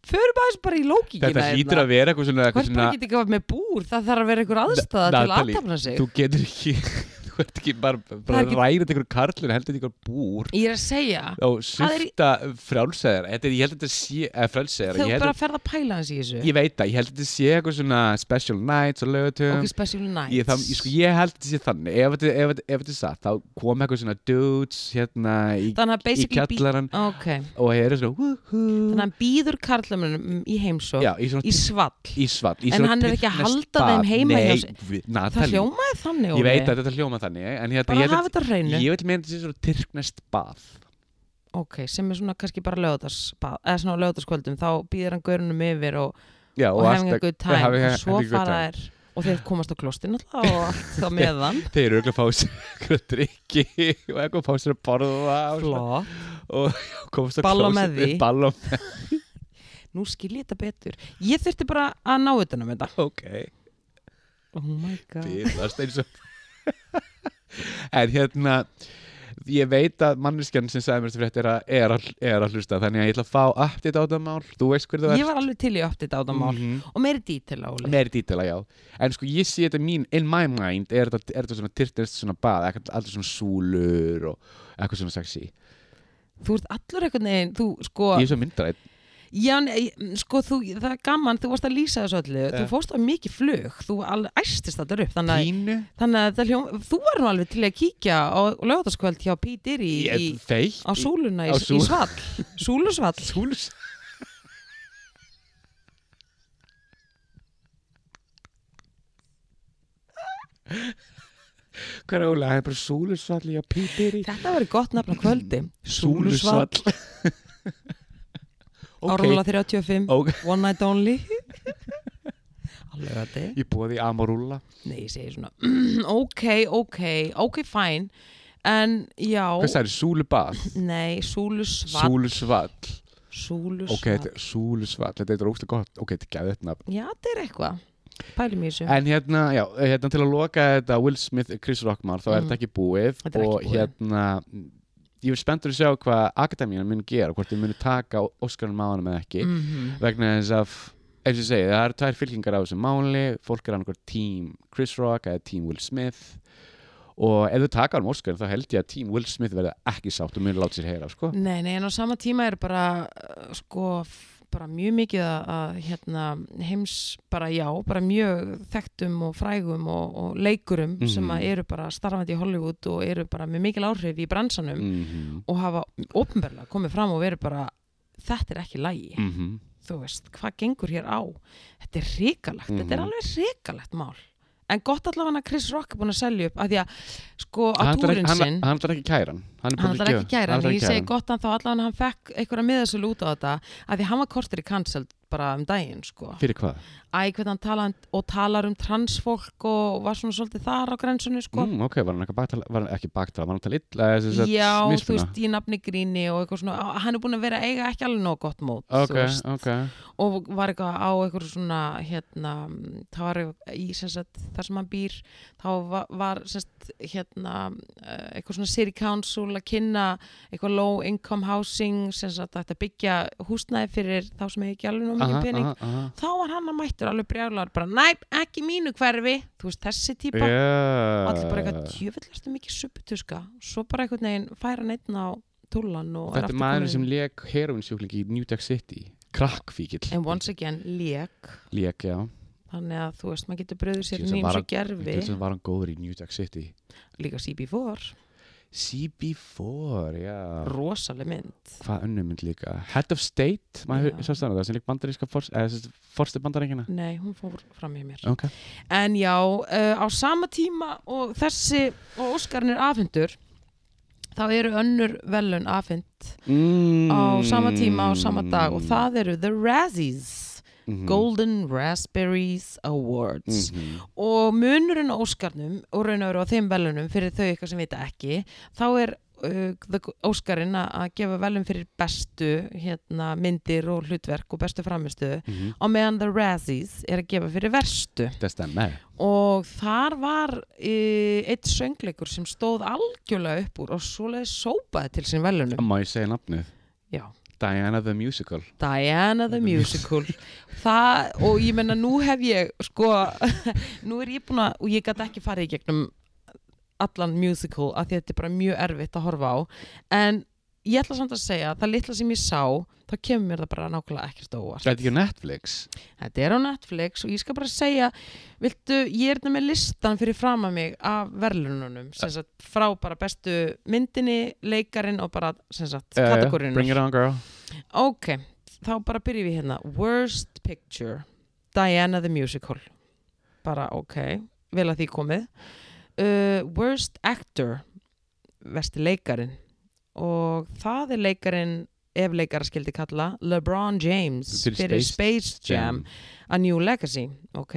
förum aðeins bara í lókíkina þetta hlýtur að vera eitthvað svona, eitthvað svona bara get ekki að vera með búr, það þarf að vera einhver aðstæða til að Natalie, aðtapna sig. þú getur ekki þú ert ekki bara, bara er ekki- ræðið einhver karlun heldur einhver búr? Ég er að segja, og Það er er, ég held að þetta sé, þú bara að- ferð að pæla hans í þessu. Ég veit það, ég held að þetta sé eitthvað svona special nights og lögutum Ok, special nights. Ég, það, ég, sko, ég held að þetta sé þannig. Ef þetta er satt, þá kom eitthvað svona dudes hérna í, í basically bí- kjallaran Ok, og það eru svona woohoo. Þannig að hann býður karlamunum í heimsók í í svall. En hann er ekki að halda þeim heima Það hljómaði þannig, ég veit að þetta hljóma þannig en hérna, Bara ég, hafa þetta á hreinu. ég vil meina þetta sé svona tyrknest bað. Ok, sem er svona kannski bara lögðarsbað eða svona lögðarskvöldum, þá býður hann görunum yfir og, já, og good time having a- og svo fara þær og þeir komast á klostin alltaf og allt þá meðan. þeir eru auðvitað að fá sér eitthvað drikki og eitthvað að fá sér að borða og, Flott, og komast á Ball á klósettið, með því. á nú skil ég þetta betur. Ég þurfti bara að ná utan um þetta. Ok, Oh my god. Og en hérna ég veit að manneskjan sem sagði mér þetta frétt er er, er að hlusta þannig að ég ætla að fá update á það mál. Þú veist hver þú Ég var alveg til í uppdita á það mál. Mhm. og meiri dítil áli meiri dítela, já. En sko ég sé þetta mín, in my mind er þetta, er svona tyrtist svona bað eitthvað alltaf svona súlur og eitthvað svona sexy. Þú ert allur einhvern veginn, þú sko ég er svo myndræð Já, nei, sko, þú, það er gaman, þú varst að lýsa þessu öllu, þú Ja. fórst á mikið flug, þú æstist þetta upp, þannig að, pínu þannig að hljóm, þú var nú alveg til að kíkja á lögðarskvöld hjá P. Diddy í, í, á súluna í, á í sú- svall, súlusvall. súlus hvað er ólega, það er bara súlusvalli á pípiri Þetta verður gott nafn á kvöldi, súlusvall, ok, árúla 35, ok one night only. Alveg þetta. ég búið í Amorúla Nei, ég segi svona, ok, ok, ok, fine. en já Hvað það er? Súlubað? nei, Súlusvall Súlusvall Súlusvall Ok, þetta er Súlusvall, þetta er óslega gott Ok, þetta er gæðið nafn já, þetta er eitthvað pælum í þessu En hérna, já, hérna til að loka þetta Will Smith, Chris Rockmar, þá er Mm. þetta ekki búið Þetta er ekki og búið. hérna ég er spenntur að sjá hvað Akademían mun gera hvort þið munu taka Óskarinn máðanum eða ekki Mhm. vegna þess að eins og ég segi, það eru tvær fylkingar á þessu máli fólk er annað tím Chris Rock eða tím Will Smith og ef þau taka um Óskarinn þá held ég að tím Will Smith verða ekki sátt og munu láta sér heyra sko. Nei, nei, en á sama tíma er bara uh, sko, bara mjög mikið að, að hérna, heims bara já, bara mjög þekktum og frægum og, og leikurum Mhm. sem að eru bara starfandi í Hollywood og eru bara með mikil áhrif í bransanum mm og hafa ofnbarlega komið fram og verið bara þetta er ekki lægi, -hmm. þú veist, hvað gengur hér á þetta er hrikalegt, þetta er Mhm. alveg hrikalegt mál en gott allavega að Chris Rock er búin að selja upp að því að sko hann ætlar túrin sinn hann- hann ætlar ekki kæran. Hann er hann að ekki hann ætlar ég segi gott að þá allavega hann fekk einhverja miðasölu út á þetta að því hann var kortir í cancelled bara um daginn sko fyrir hvað? æ hvernig hann tala og talar um transfólk og var svona svolítið þar á grensunni sko Mm, ok, var hann ekki baktala, var hann ekki baktala, var hann tala illa eða sem sagt Já, þú mismuna? veist, í nafni gríni og eitthvað svona, hann er búin að vera að eiga ekki alveg nóg gott mót, Ok, þú veist ok og var eitthvað á eitthvað svona hérna, það var í sem sagt, þar sem hann býr þá var, var sem sagt, hérna eh, eitthvað svona city council að kynna eitthvað low income housing sem sagt að byggja húsnæði fyrir þá sem hefur ekki alveg nóg mikið Aha, pening. aha, aha. þá var hann að mættur alveg brjálar bara næp, ekki mínu hverfi. Þú veist þessi típa. Yeah. allir bara eitthvað tjöfullastu mikið supputuska svo bara einhvern veginn færa neitt á túlan og Þetta er aftur maður sem leik heroinsjúklingi í New Jack City Krakkfíkil en once again lék. Leik, já. Þannig að þú veist, maður getur bröður sér nýjum svo gerfi. þess að var hann góður í New Jack City. Líka CB4, CB4, já. Rosaleg mynd. Hvað önnum mynd líka? Head of State, það sem lík bandaríska fors- eða sem sagt, forsti bandaríkina nei, hún fór fram í mér. Ok. En já, uh, á sama tíma og þessi, og Óskarinn er afhendur þá eru önnur velun afhend mm. á sama tíma á sama dag og það eru The Razzies Mhm. Golden Raspberries Awards Mhm. og munurinn á Óskarnum og raun og veru á þeim velunum fyrir þau ykkar sem vita ekki þá er uh, Óskarinn að- gefa velun fyrir bestu hérna, myndir og hlutverk og bestu framistu Mhm. á meðan The Razzies er að gefa fyrir verstu Það og þar var uh, eitt söngleikur sem stóð algjörlega upp úr og svoleiði sópaði til sín velunum Má ég segja nafnið? Diana the Musical. Diana the Musical. Það, og ég menna nú hef ég sko, nú er ég búin að og ég gæti ekki farið í gegnum allan musical að þetta er bara mjög erfitt að horfa á. En ég ætla samt að segja að það litla sem ég sá þá kemur mér það bara nákvæmlega ekkert óvart. Þetta er ekki á Netflix? Þetta er á Netflix og ég skal bara segja viltu, ég er þetta með listan fyrir fram að mig af verðlununum frá bara bestu myndinni leikarin og bara já, kategórinnur Bring it on girl. Ok, þá bara byrjum við hérna. Worst Picture Diana the Musical. Bara ok, vel að því komið. Uh, Worst Actor Vesti leikarin og það er leikarin ef leikara skildi kalla LeBron James Fyrir Space Space Jam, A New Legacy ok?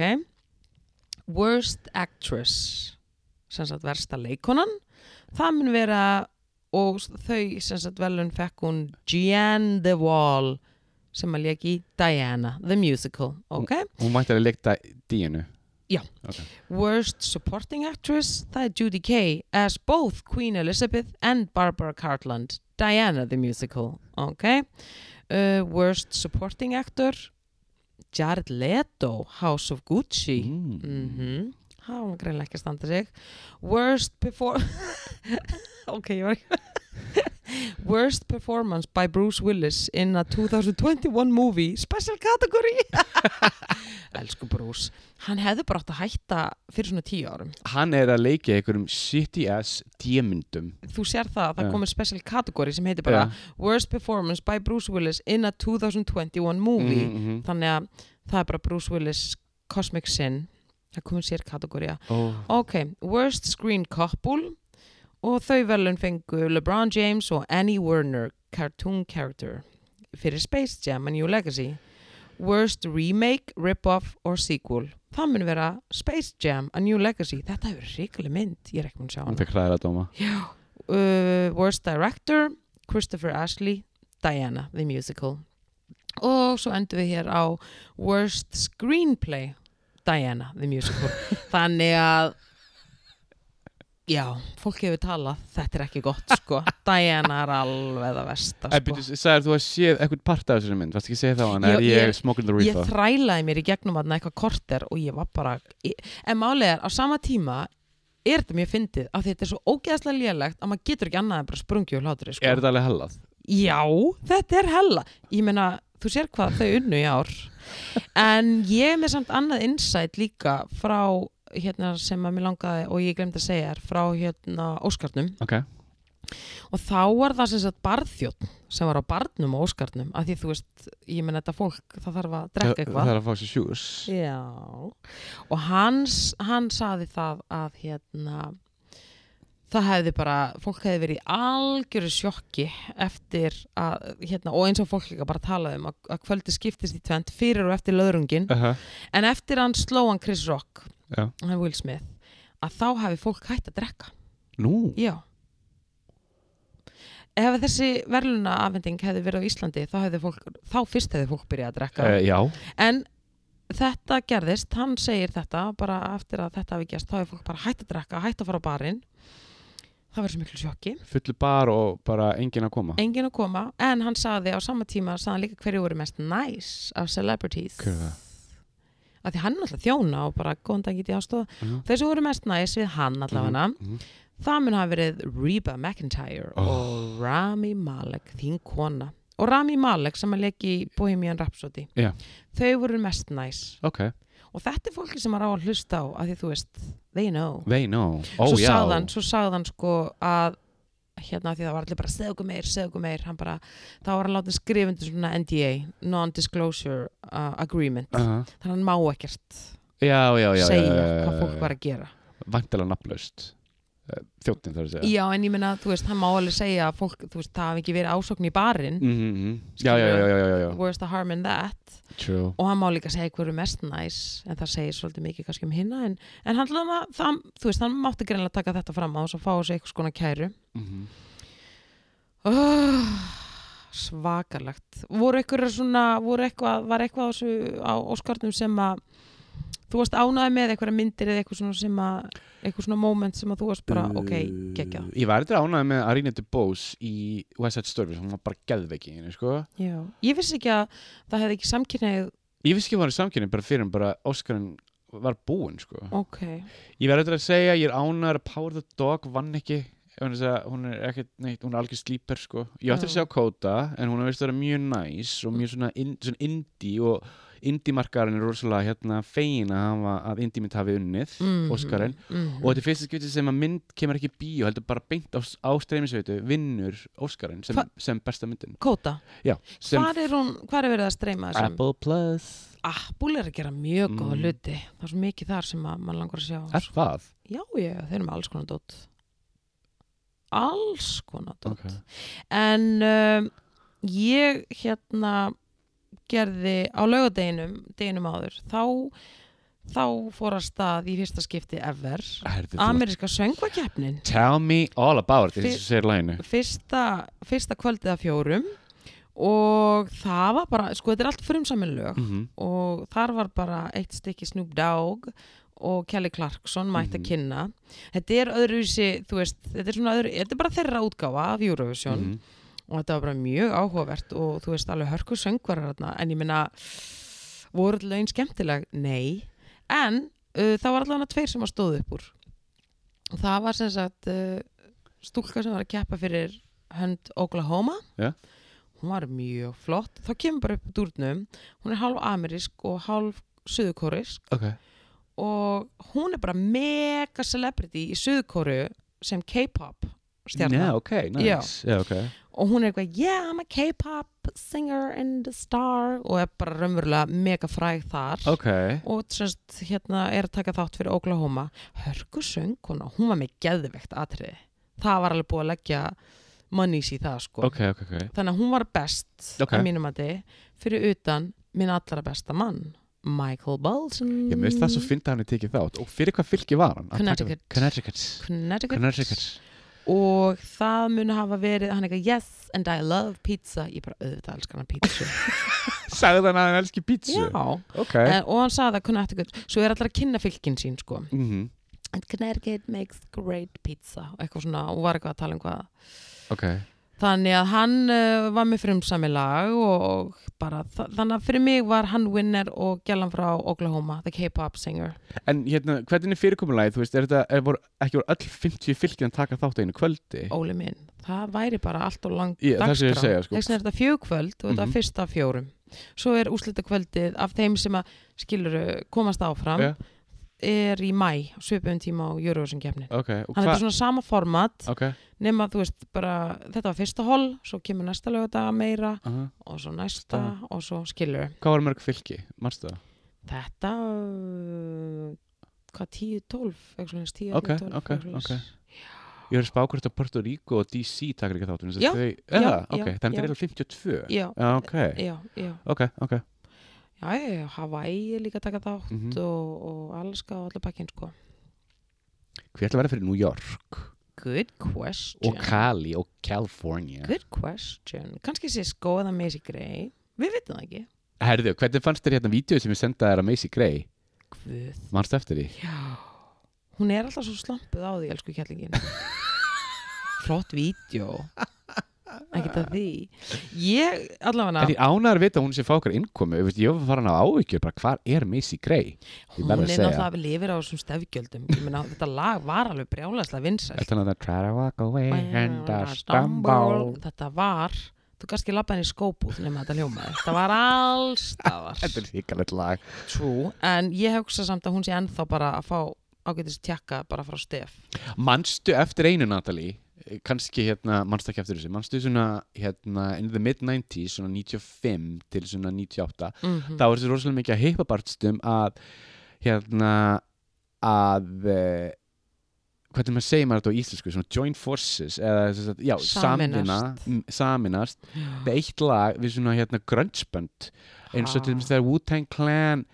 Worst Actress sem sagt versta leikonan það mun vera og þau sem sagt velun fekk hún Jeanne the Wall sem að leki Diana the Musical ok? Hún mætti að leikta Díinu Worst Supporting Actress? Það er Judy Kay as both Queen Elizabeth and Barbara Cartland. Diana the Musical ok. Uh, Worst Supporting Actor? Jared Leto House of Gucci. Mm. mhm. Það var greinlega ekki að standa sig. Worst perform ok, ég var ekki Worst performance by Bruce Willis in a 2021 movie special category. Elsku Bruce hann hefði bara átt að hætta fyrir svona tíu árum. Hann er að leika einhverjum shitty ass dímyndum þú sér það að það Já. komið special category sem heitir bara Worst performance by Bruce Willis in a 2021 movie. Mm -hmm. þannig að það er bara Bruce Willis Cosmic Sin það komið sér kategória oh. Ok, Worst Screen Couple og þau velun fengu LeBron James og Annie Werner Cartoon Character fyrir Space Jam A New Legacy. Worst Remake, Rip-Off or Sequel. Það mun vera Space Jam A New Legacy. Þetta hefur ríkuleg mynd, ég er ekki mun að sjá Já, uh, Worst Director Christopher Ashley Diana, the musical. Og svo endum við hér á Worst Screenplay Diana, the musical. Þannig að já, fólk hefur talað þetta er ekki gott sko Diana er alveg það versta En sko. byrju, sagðir þú að séð eitthvað part af þessari mynd, varst ekki að segja það á hann, er ég, ég- smoking the ég reefer? þrælaði mér í gegnum þarna eitthvað korter og ég var bara ég, en er, á sama tíma er þetta mjög fyndið, af því þetta er svo ógeðslega lélegt að maður getur ekki annað en bara sprungju og hlátri sko. Er þetta alveg hellað? Já, þetta er hella Ég meina, þú sér hvað þau unnu í ár En ég með samt annað insight líka frá hérna sem að mér langaði og ég glemdi að segja er frá hérna Óskarnum Ok. og þá var það sem sagt barðþjótt sem var á barnum og Óskarnum af því þú veist, ég meina þetta fólk það þarf að drekka Það eitthvað er að fá sér sjús. Já, og hans, hann saði það að hérna, það hefði bara, fólk hefði verið í algjöru sjokki eftir að, hérna, og eins og fólk líka bara talaði um að, að kvöldi skiptist í tvent fyrir og eftir löðrungin, Uh -huh. en eftir hann sló hann Chris Rock. Hann Will Smith, að þá hefði fólk hætt að drekka. Nú? Já. Ef þessi verðluna afhending hefði verið á Íslandi, þá hefði fólk, þá fyrst hefði fólk byrjað að drekka. Uh. En þetta gerðist, hann segir þetta bara eftir að þetta hafi gerst þá er fólk bara hætt að drekka, hætt að fara á barinn það verður svo miklu sjokki Fullu bar og bara enginn að koma. enginn að koma, en hann sagði á sama tíma hann líka hverju voru mest nice af celebrities Hver? Af því hann alltaf þjóna og bara góðan dag getið aðstofa Uh -huh. þeir sem voru mest nice við hann allavega Mhm. það mun hafa verið Reba McIntyre Oh. og Rami Malek þín kona og Rami Malek sem að leki í Bohemian Rhapsody Já. þau voru mest nice Ok. og þetta er fólki sem maður á að hlusta á að því þú veist, they know They know. Ó, svo, sagðan, svo sagðan sko að hérna því það var allir bara segðu okkur meir, segðu okkur meir hann bara, þá var hann látið skrifundu svona NDA, Non-Disclosure uh, Agreement, Uh -huh. þannig að hann má ekkert Já, já, já. segja hvað fólk var að gera Vantilega nafnlaust. Þjóttin þarf að segja. já, en ég minna, þú veist, hann má alveg segja að fólk, þú veist, það hafi ekki verið ásókn í barinn Mm -hmm. Já, já, já, já, já, já. where's the harm in that True. og hann má líka segja hverju mest næs en það segir svolítið mikið kannski um hinna en, en hann, það, það, þú veist, hann mátti greinlega taka þetta fram á þess að fá þessu eitthvað skona kæru Mm -hmm. oh, svakalegt voru eitthvað svona voru eitthvað, var eitthvað á, á Óskarnum sem að þú varst ánæði með eitthvað myndir eða eitthvað svona sem að eitthvað svona moment sem að þú varst bara ok, geggja. Ég var eitthvað ánægð með Arina DeBose í West Side Story hún var bara henni, sko. Ég vissi ekki að það hefði ekki samkynneið Ég vissi ekki að það var í samkynni bara fyrir en bara Óskarinn var búinn, sko. Ok, Ég verður eitthvað að segja, ég er ánægður að Power the Dog vann ekki. Hún er ekkert neitt, hún er algjör slíper, sko. Ég ætti að segja Kóta, en hún er veist að vera mjög næs og mjög svona, in, svona indie og indie-markarinn er rosalega hérna fegin að, hafa, að indie-mynd hafi unnið Mhm, Óskarinn mhm. og þetta er fyrsta skipti sem að mynd kemur ekki í bíó heldur bara beint á, á streymisveitu vinnur Óskarinn sem, sem besta myndin. Kóta, Já, hvað er er verið að streyma þessum? Apple Plus. Apple er að gera mjög góða Mm. hluti. Það er svo mikið þar sem að mann langar að sjá. Er það? já, já, þeir eru með alls konar dót. Alls konar dót. Okay. en um, ég hérna gerði á laugadeginum deginum áður þá, þá fór að stað í fyrsta skipti ever ameríska söngvakeppnin Tell me all about it fyrsta, fyrsta kvöldið af fjórum og það var bara, sko þetta er allt frumsamin lög mm -hmm. og þar var bara eitt stykki Snoop Dogg og Kelly Clarkson mætt að Mhm. kynna þetta er öðruvísi, veist þetta er, öðru, þetta er bara þeirra útgáfa af Eurovision Mhm. Og þetta var bara mjög áhugavert og þú veist alveg hörku söngvarar en ég minna, voru alltaf einn skemmtileg? Nei, en uh, það var allavega tveir sem að stóðu upp úr. Og það var sem sagt uh, stúlka sem var að keppa fyrir hönd Oklahoma. Já. hún var mjög flott. Þá kemur bara upp úr dúrnum. Hún er hálf amerísk og hálf suðukórisk Ok. Og hún er bara mega celebrity í suðukóru sem K-pop stjarnar Já, ok, nice. Já, ok og hún er eitthvað, yeah, I'm a K-pop singer and a star og er bara raunverulega mega fræg þar. Ok og sérst, hérna er að taka þátt fyrir Oklahoma. Hörku sönguna, hún var með geðvegt atriði, það var alveg búið að leggja monies í það sko. Þannig að hún var best að mínum að þið fyrir utan minn allra besta mann Michael Bolton. Ég veist það svo fyndi að hann er tekið þátt. Og fyrir hvað fylki var hann? Connecticut. Connecticut. Connecticut, Connecticut og það muni hafa verið hann eitthvað yes and I love pizza. Ég bara auðvitað elskar hann pizza Sagði hann að hann elski pítsu? já. Ok. en, og hann sagði að Connecticut svo er allar að kynna fylkin sín sko. Mm and Connecticut makes great pizza. Eitthvað svona og var eitthvað að tala um hvað Ok. Þannig að hann uh, var með frumsami lag og bara þa þannig að fyrir mig var hann winner og gælan frá Oklahoma the K-pop singer En hérna, hvernig er fyrirkomulagið, þú veist, er þetta, er, voru, ekki voru öll 50 fylgin að taka þátt einu kvöldi? Óli minn, það væri bara allt og langt ég segja, sko. þess vegna er þetta fjögkvöld og þetta Mhm. er fyrsta af fjórum svo er úslita kvöldið af þeim sem að skilur komast áfram Já. Er í mæ, svipum tíma á Eurovision kefni Ok, og Þannig að þetta er svona sama format Ok, nema þú veist bara, þetta var fyrsta hol svo kemur næsta lögadaga meira uh og svo næsta og svo skilur hvað var mörg fylgi, marstu það? þetta uh, hvað 10-12 eitthvað svona 10 Ok, 12, ok, eitthvað ok. svoleiðis. Ég er spákvært að Puerto Rico og DC takar ekki þátt Já, já, já, þannig já. er það 52 já, Já, já, já Já, Hawaii er líka að taka þátt Mhm. og, og Alaska og allir bakkinn sko. Hver ætla að vera fyrir New York Good question. og Cali og California Good question. Kannski sé sko eða Macy Gray. Við veitum það ekki. Herðu, hvernig fannst þér hérna vídeo sem ég sendaði að Macy Gray? Guð. Manstu eftir því? Já. Hún er alltaf svo slampuð á því, elsku kjallingin. Flott vídeo. Ekki það því. Ég, allavega, En ég ánæður að vita að hún sé að fá okkar innkomu. Ég var að fara hana á áhyggjur bara hvar er Macy Gray? Hún er að náttúrulega að lifir á þessum stefgjöldum. Ég meina, þetta lag var alveg brjálæslega vinsælt. Þetta að var Þú kannski labba henni í skópúð nema þetta hljómaði Þetta var allstaðar Þetta er híkalegt lag. True, en ég hugsa samt að hún sé ennþá bara að fá ágætis tjekka bara frá stef. Manstu eftir einu Natalie kannski hérna, manstu ekki eftir þessu? Manstu svona hérna in the mid-90s svona 95 til svona 98 mm þá er þessi rosalega mikið að heipabartstum að hérna að eh, hvernig maður segir maður þetta á íslensku? Svona join forces eða að, já, samina Sameinast. m- saminast með eitt lag við svona hérna grunge-band eins og til dæmis þegar Wu-Tang Clan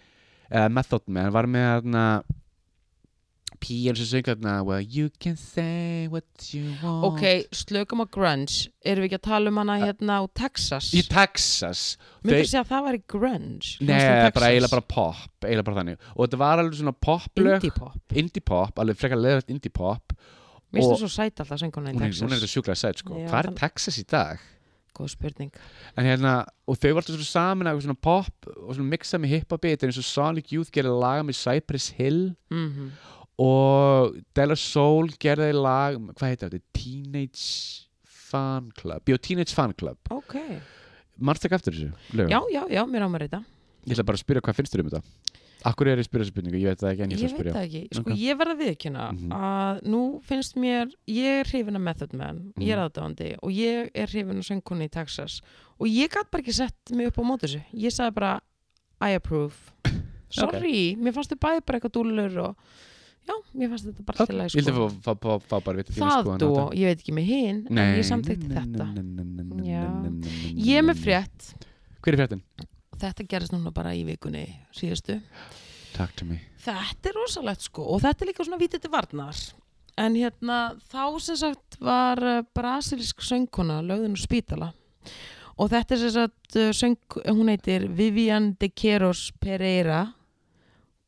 eða Method Man var með hérna P.R. sem söng hérna well you can say what you want. Ok, slökum á grunge. Erum við ekki að tala um hana hérna á Texas? í Texas. Myndir þau- segja að það væri grunge? Nei, Hljómsveit bara eiginlega bara pop eiginlega bara þannig. Og þetta var alveg svona poplög Indie pop. Indie pop, alveg frekar leðrætt indie pop. Mér finnst það svo sæt alltaf sönguna í Texas. hún er þetta sjúklega sæt sko. Hvað er Texas í dag? Góð spurning. En hérna, og þau var alltaf svona saman að svona pop og svona mixa með hip-hop eins og Sonic Youth gerði laga með Cypress Hill. Mm og Della Soul gerði lag, hvað heitir þetta? Teenage Fan Club Jó, Teenage Fan Club Ok, Manstu ekki eftir þessu? lögum? já, já, já, mér ámar þetta Ég ætla bara að spyrja hvað finnst þér um þetta? Akkur er ég að spyrja þessu spurningu? Ég veit það ekki en ég Ég ætla að veit spyrja það ekki, sko Ok. ég verða viðkjöna Mhm. að nú finnst mér, ég er hrifin af Method Man, ég er Mhm. aðdáðandi og ég er hrifin af söngkunni í Texas og ég gæti bara ekki sett mig upp á móti þessu ég sagði bara, I approve sorry, mér fannst þið bæði bara eitthvað dúllur og já, mér fannst þetta bara til að sko. fá, fá, fá, það þú, ég veit ekki með hinn en ég samþykti þetta. ég er með frétt. Hver er fréttin? þetta gerist núna bara í vikunni síðustu. Þetta er rosalegt sko og þetta er líka svona vítið til varnar. En hérna þá sem sagt var uh, brasilísk söngkona lögðin úr spítala. Og þetta er sem sagt uh, söng, hún heitir Vivian de Queiroz Pereira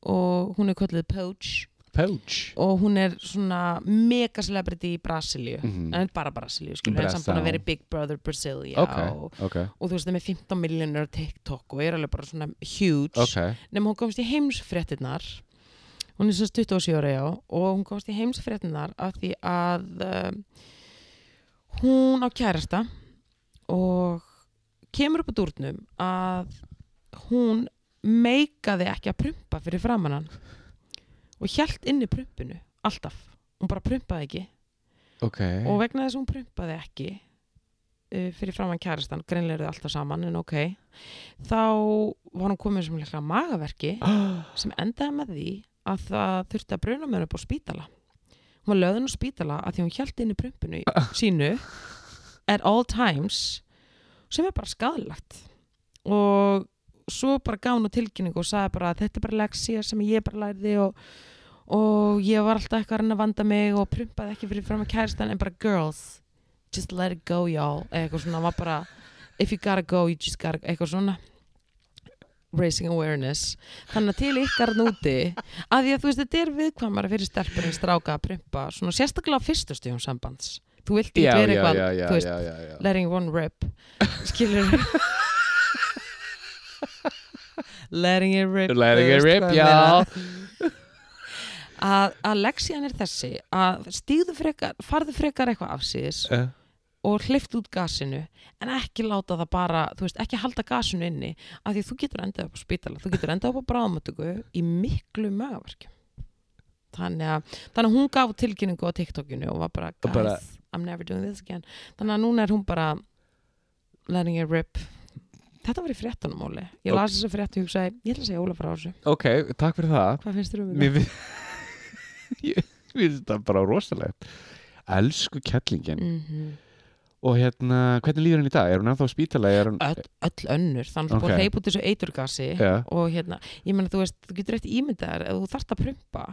og hún er kallið Poach Poach og hún er svona mega celebrity í Brasilíu. Mhm. en bara Brasilíu skilur, en samt búin að vera Big Brother Brasilia Ok, og, ok, og þú veist það með 15 miljónur á TikTok og er alveg bara svona huge. Ok. Nema hún komst í heimsfréttinnar hún er svo 27 ára já. Og hún komst í heimsfréttinnar af því að um, hún á kærasta og kemur upp á dúrnum að hún meikaði ekki að prumpa fyrir framannan og hjælt inn í prumpinu alltaf, hún bara prumpaði ekki. Ok. Og vegna þess að hún prumpaði ekki uh, fyrir framann kærastan greinlega eru þau alltaf saman en ok. Þá var hún komin sem líklega magaverki sem endaði með því að það þurfti að bruna henni upp á spítala. Hún var löðin á spítala að því hún hjælt inn í prumpinu í- sínu at all times sem er bara skadalagt og svo bara gaf hún á tilkynningu og sagði bara að þetta er bara leksía sem ég bara læriði og, og ég var alltaf eitthvað að reyna að vanda mig og prumpaði ekki fyrir fram að kæristan en bara girls, just let it go y'all. Eitthvað svona, var bara if you gotta go, you just gotta, eitthvað svona. Raising awareness. Þannig að til ykkar núti að því að þú veist, þetta er viðkvæmara fyrir stelpur en stráka að prumpa, svona sérstaklega á fyrstu stíðum sambands, þú vilt ekki vera eitthvað já, já, þú veist, já, letting one rip. Skilur letting it rip Letting it rip, já. Að, að leksían er þessi að stíðu frekar, farðu frekar eitthvað afsýðis Eh, og hleyft út gasinu en ekki láta það bara, þú veist, ekki halda gasinu inni af því þú getur endað upp á spítala þú getur endað upp á bráðmötugu í miklu magaverkjum þannig að, þannig að hún gaf tilkynningu á TikTokinu og var bara, guys, bara- I'm never doing this again. Þannig að núna er hún bara letting it rip. Þetta var í fréttunum, Óli. Ég Ok. las þess að frétt og hugsaði, ég ætla að segja Óla frá þessu. Ok, takk fyrir það. Hvað finnst þér um þetta? Ég finnst þetta bara rosalegt Elsku kettlingin Mm Og hérna, hvernig líður hann í dag? Er hún ennþá spítala? Hún... öll, öll önnur, þannig að Ok. búið að hleypa út þessu eiturgasi Já. og hérna, ég meina þú veist, þú getur eftir ímyndaðar ef þú þarft að prumpa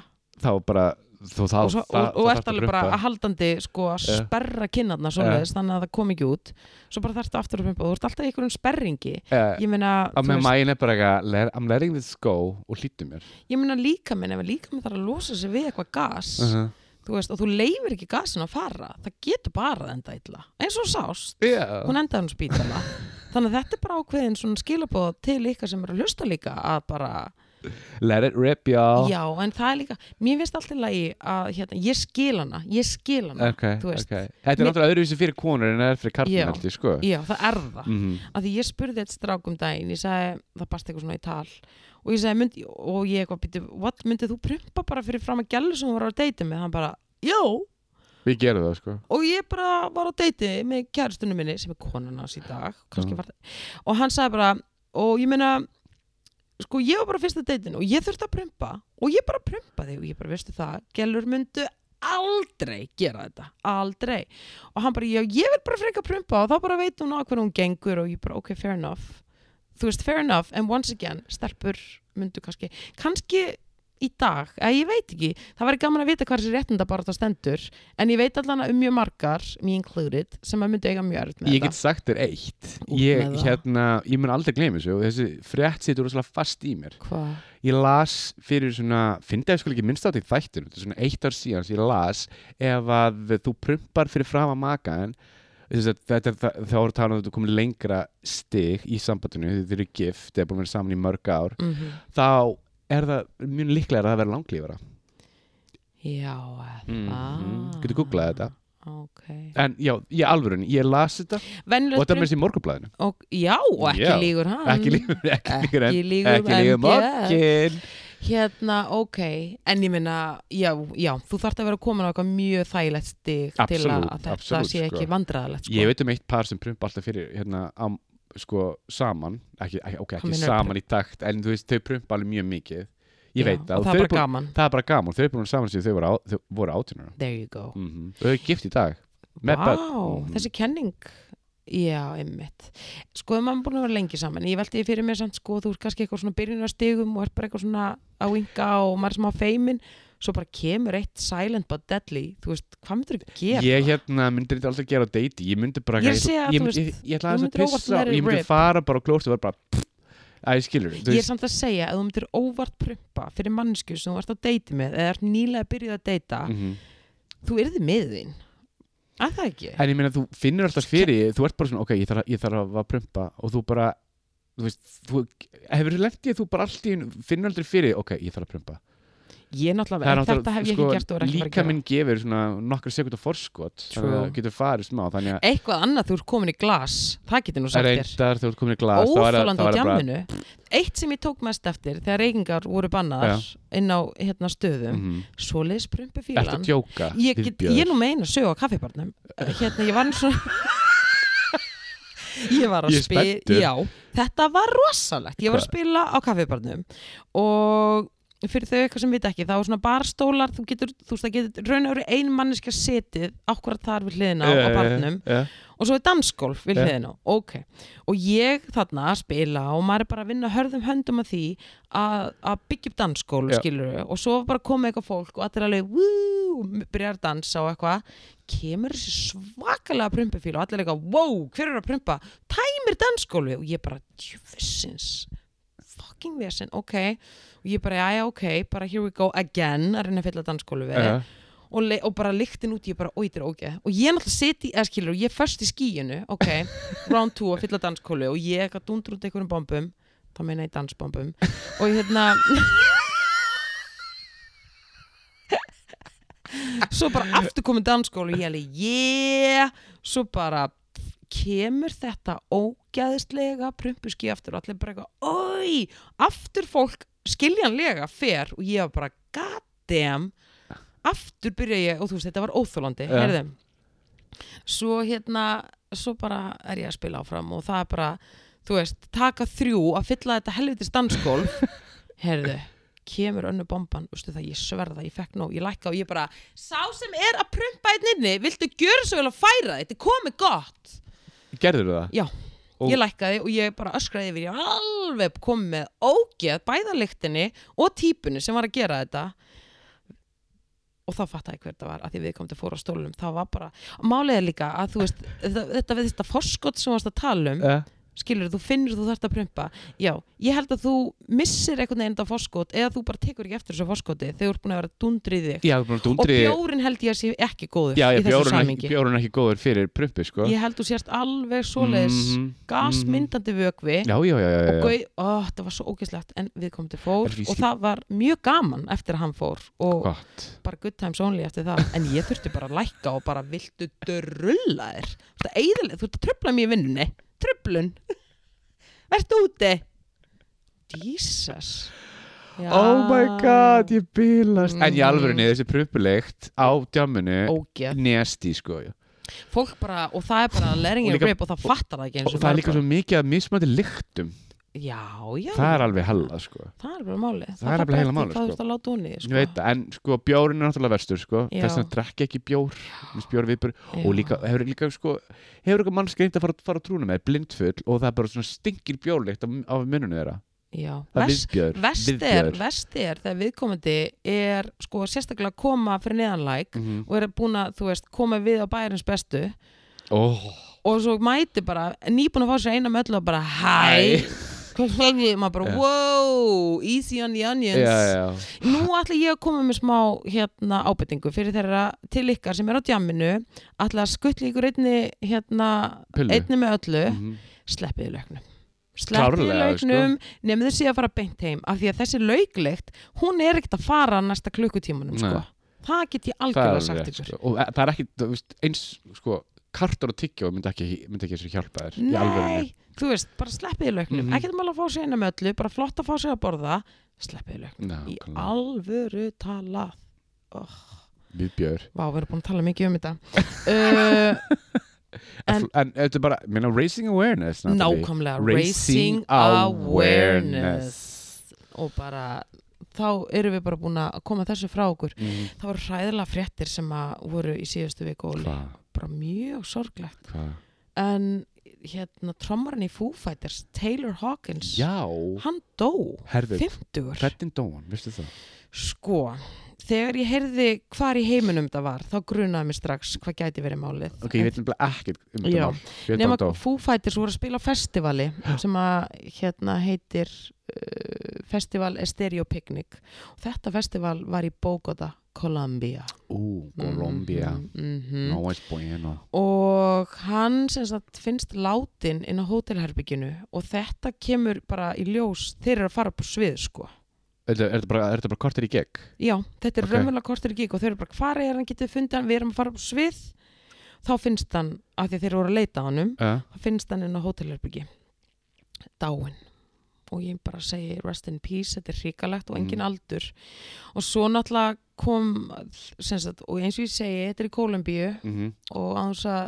Þá bara Þú þá og, svo, það- og, og þarftu ert alveg bara að haldandi sko að Já. sperra kinnarna svoleiðis þannig að það kom ekki út. Svo bara þarftu aftur að prumpa. Og þú ert alltaf í einhverjum sperringi. Eh, ég meina, mæin er bara eitthvað I'm letting this go og hlýttu mér. Ég meina líka minn ef líka minn þarf að losa sig við eitthvað gas -huh. þú veist, og þú leifir ekki gasin að fara það getur bara að enda illa. Eins og sást, yeah. hún endaði hann spítala. Þannig að þetta er bara ákveðin svona skilabóð til ykkar sem eru að hlusta líka að bara Let it rip, já Já, en það er líka, mér finnst alltaf lægi að hérna, ég skil hana, ég skil hana Ok, þú veist. ok. Þetta er náttúrulega öðruvísi fyrir konur en það er fyrir ég, sko. Já, það er það. Mhm. að því ég spurði eitt strák um daginn ég sagði, það bast eitthvað svona í tal og ég sagði, myndi, og ég eitthvað byrju what, myndið þú prumpa bara fyrir fram að gælu sem hún var á deiti með, hann bara, já Við gerum það, sko. Og ég bara var á deiti með kæristunum minni sem er konan hans í dag kannski Já. var það, og hann sagði bara og ég meina sko ég var bara fyrsta deitinu og ég þurfti að prumpa og ég bara prumpaði og ég bara veistu það, gælur myndu aldrei gera þetta, aldrei. Og hann bara, já ég vil bara freka prumpa og þá bara veit hún á hvernig hún gengur og ég bara, ok, fair enough. Þú veist, fair enough, en once again stelpur myndu kannski, kannski í dag, eða ég veit ekki. Það væri gaman að vita hvað þessi réttinda bara það stendur en ég veit allan um mjög margar me included, sem að myndu eiga mjög erut með Ég get sagt þér eitt. Ég, hérna, ég mun aldrei gleyma þessu og þessi frétt situr rosalega fast í mér. Hvað, Ég las fyrir svona fyndi að sko ekki minnst á því þættir þetta er svona eitt ár síðan sem ég las ef að þú prumpar fyrir fram að makaðan þetta er þá er talað um að þú komið lengra stig í sambandinu þið eru gift, þið er búin að vera saman í mörg ár mm þá er það mjög líklega að það vera langlífara já Mhm. ah, Getur googlað þetta ok, En já, ég alvörun, ég las þetta og venjulegt þetta með þessi morgunblæðinu og, já, og ekki Já. lígur hann Ekki lífur, ekki lífur Ekki lígur Ekki lífur MGF. morgun hérna, ok, en ég minna já, já, þú þarft að vera komin á eitthvað mjög þægilegt stig til að þetta sé ekki sko. vandræðalegt sko. Ég veit um eitt par sem prumpa alltaf fyrir hérna á, sko, saman ekki, ok, ekki saman í takt en þú veist, þau prumpa alveg mjög mikið. Ég Já, veit það og það er bara gaman, Það er bara gaman, þau eru búin saman sem þau voru, á, þau voru átjónur there you go. Mm -hmm. Þau eru gift í dag Vá, börn. Mhm. þessi kenning. Já, einmitt. Sko, maður er búin að vera lengi saman. Ég velti því fyrir mér samt, sko, þú ert kannski eitthvað svona byrjunarstigum og ert bara eitthvað svona á vinga og maður er smá feimin svo bara kemur eitt silent but deadly þú veist, hvað myndir þú gera? Ég hérna myndir þetta alltaf gera á deiti Ég myndi bara Ég sé að, ég, þú ég, veist, ég, ég ætla þú að myndir óvart pissa it Ég myndi rip. fara bara á klóst og vera bara pff, Æ, skilur Ég er samt að segja að þú myndir óvart prumpa fyrir mannsku sem þú ert á deiti með eða ert nýlega byrjuð að deita -hmm. þú yrði með þín að það ekki? En ég meina þú finnur alltaf fyrir Þú ert bara svona, ok, ég þarf, að- ég þarf að prumpa Og þú bara Þú veist, þú hefur þú bara allt í einu finnur aldrei fyrir, ok, ég þarf að prumpa Ég náttúrulega, en þetta hef ég ekki gert og er ekki sko, bara að líka gera. minn gefur svona nokkra sekundar forskot þannig að True. það getur farið smá Eitthvað annað þú ert komin í glas. Það getur nú í það- óþólandi bara- djamminu. Eitt sem ég tók mest eftir þegar reykingar voru bannaðar inn á hérna, stöðum mm. Mhm. svoleiðis prumpi Ertu fílan ég, get, ég nú meina sög á kaffibarnum. Hérna ég var nú svona ég var að spila þetta var rosalegt. Ég var að spila á kaffibarnum og fyrir þau eitthvað sem vita ekki þá er svona barstólar, þú getur, þú veist það getur raun og veru ein manneska setið akkurat þar við hliðina á, á barnum ja. og svo er dansgolf við hliðina ok, og ég þarna að spila og maður er bara að vinna hörðum höndum að því að, að byggja upp dansgolf Já. skilur og svo bara komið eitthvað fólk og allir alveg wú, byrjar að dansa og eitthvað. Kemur þessi svakalega prumpufíl og allir eitthvað, wow, hver er að prumpa? Tæmir dansgolfi og ég bara ok og ég bara, já, já, ok, bara here we go again að reyna að fylla dansgolfi Ja. og, le- og bara lyktin út, ég bara, oi, þetta er ógeð. Og ég náttúrulega seti, eða skilur, ég er först í skíinu ok, round 2 að fylla danskólu og ég eitthvað dundur út einhverjum bombum þá meina ég dansbombum. Og ég hérna svo bara aftur komið danskólu og ég alveg, yeah. Svo bara kemur þetta ógæðislega prumpuski aftur og allir bara eitthvað, oi aftur fólk skiljanlega fer og ég var bara, god damn aftur byrja ég, og þú veist, þetta var óþólandi Ja. heyrðu. Svo hérna, svo bara er ég að spila áfram og það er bara þú veist, taka þrjú að fylla þetta helvitis dansgólf. Heyrðu, kemur önnu bomban veistu það, ég sverða, ég fekk nóg, ég lækka og ég bara, sá sem er að prumpa einn inni, viltu gjöra svo vel að færa þetta komið gott Gerður það? Já, Og- ég lækkaði og ég bara öskraði yfir, ég var alveg komið með ógeð, bæðaliktinni og típunni sem var að gera þetta og þá fattaði ég hver þetta var að því við komum til fóra á stólum það var bara, er líka að þú veist, þetta, þetta við þetta forskot sem varst að tala um Ja. Skilur, þú finnur þú þarft að prumpa. Já, ég held að þú missir einhvern veginn þetta forskot eða þú bara tekur ekki eftir þessu forskoti þegar þú ert búin að vera dundrið þig. Já, að og dundri bjórin held ég að sé ekki góður Já, í já þessu bjórun er samingi bjórun er ekki góður fyrir prumpi, sko. Ég held þú sérst alveg svoleiðis Mhm, gasmyndandi vökvi. Já, já, já, já, og já. gau, ó, það var svo ógeðslegt en við komum til fór og það var mjög gaman eftir að hann fór og Gott. bara good times only eftir það. En ég þurfti bara að lækka og bara viltu tröflun verðt úti. Jesus. Já. Oh my god, ég bílast. En í alvörunni, þessi prumpuleikt á djáminu ógeð. Nesti, sko já. fólk bara, og það er bara letting Og og það fattar það ekki eins Og og það er líka svo mikið að mismöndi lyktum já, já, Það er alveg hella, sko. Það er bara máli Það er fer nefnilega bara heila eftir málið, hvað þú sko. ert að láta unni Ég veit það, en sko bjórin er náttúrulega verstur, sko. Já. Þess að drekka ekki bjór. Bjór viðbjör Já. Og líka, hefur líka, sko Hefur eitthvað mann skreitt að fara, fara að trúna með blindfull Og það er bara svona stinkir bjórleikt af, af mununni þeirra? Já. Það er Vest- viðbjör Vest er, er þegar viðkomandi er sko sérstaklega koma fyrir neðanlæk Mhm. og er maður bara, Já. wow easy on the onions já, já nú ætla ég að koma með smá hérna ábyrtingu fyrir þeirra til ykkar sem er á djamminu ætla að skuttla ykkur einni hérna, Pillu. einni með öllu Mhm. sleppiði lauknum sleppiði Klárlega, sko. nefnir sé að fara beint heim af því að þessi laukleikt hún er ekkert að fara næsta klukkutímanum sko. Það get ég algjörlega sagt ykkur sko. Og það er ekki, eins sko, kartur og tyggjó myndi ekki, myndi ekki hjálpa þér nei, þú veist, bara sleppiði lauknum. Mhm. ekkert mála að fá sér eina með öllu bara flott að fá sér að borða. Sleppiði lauknum. Ná, í alvöru talað. Oh, Viðbjör vá, við erum búin að tala mikið um þetta. Uh, En- En, þetta er bara, minna, raising awareness nákvæmlega Raising awareness. og bara þá erum við bara búin að koma þessu frá okkur. Mhm. það voru hræðilega fréttir sem að voru í síðustu viku og bara mjög sorglegt. Hvað? En hérna trommarinn í Foo Fighters Taylor Hawkins Já, hann dó, herðu, 50 hvernig dóan, veistu það? sko, þegar ég heyrði hvar í heiminum það var, þá grunaði mér strax hvað gæti verið málið. Ok, ég veit nefnilega ekkert um Já. þetta mál nema dó. Foo Fighters voru að spila á festivali sem að hérna heitir uh, Festival Estereo Picnic. Og þetta festival var í Bogota, Colombia Ú, Colombia mm -hmm. No es bueno og hann sagt finnst látin inn á hótelherbygginu og þetta kemur bara í ljós þeir eru að fara upp á svið sko Er þetta- bara, bara kortir í gegn? já, þetta er Ok. okay. raunverulega kortir í gík og þeir eru bara hvar er hann getið fundið hann, við erum að fara upp á svið þá finnst hann, af því þeir voru að leita að honum Uh, þá finnst hann inn á hótelherbyggi dáin og ég bara segi rest in peace, þetta er hrikalegt og engin Mm. aldur. Og svo náttúrulega kom sagt, og eins og ég segi, þetta er í Kólumbíu mm og á þess að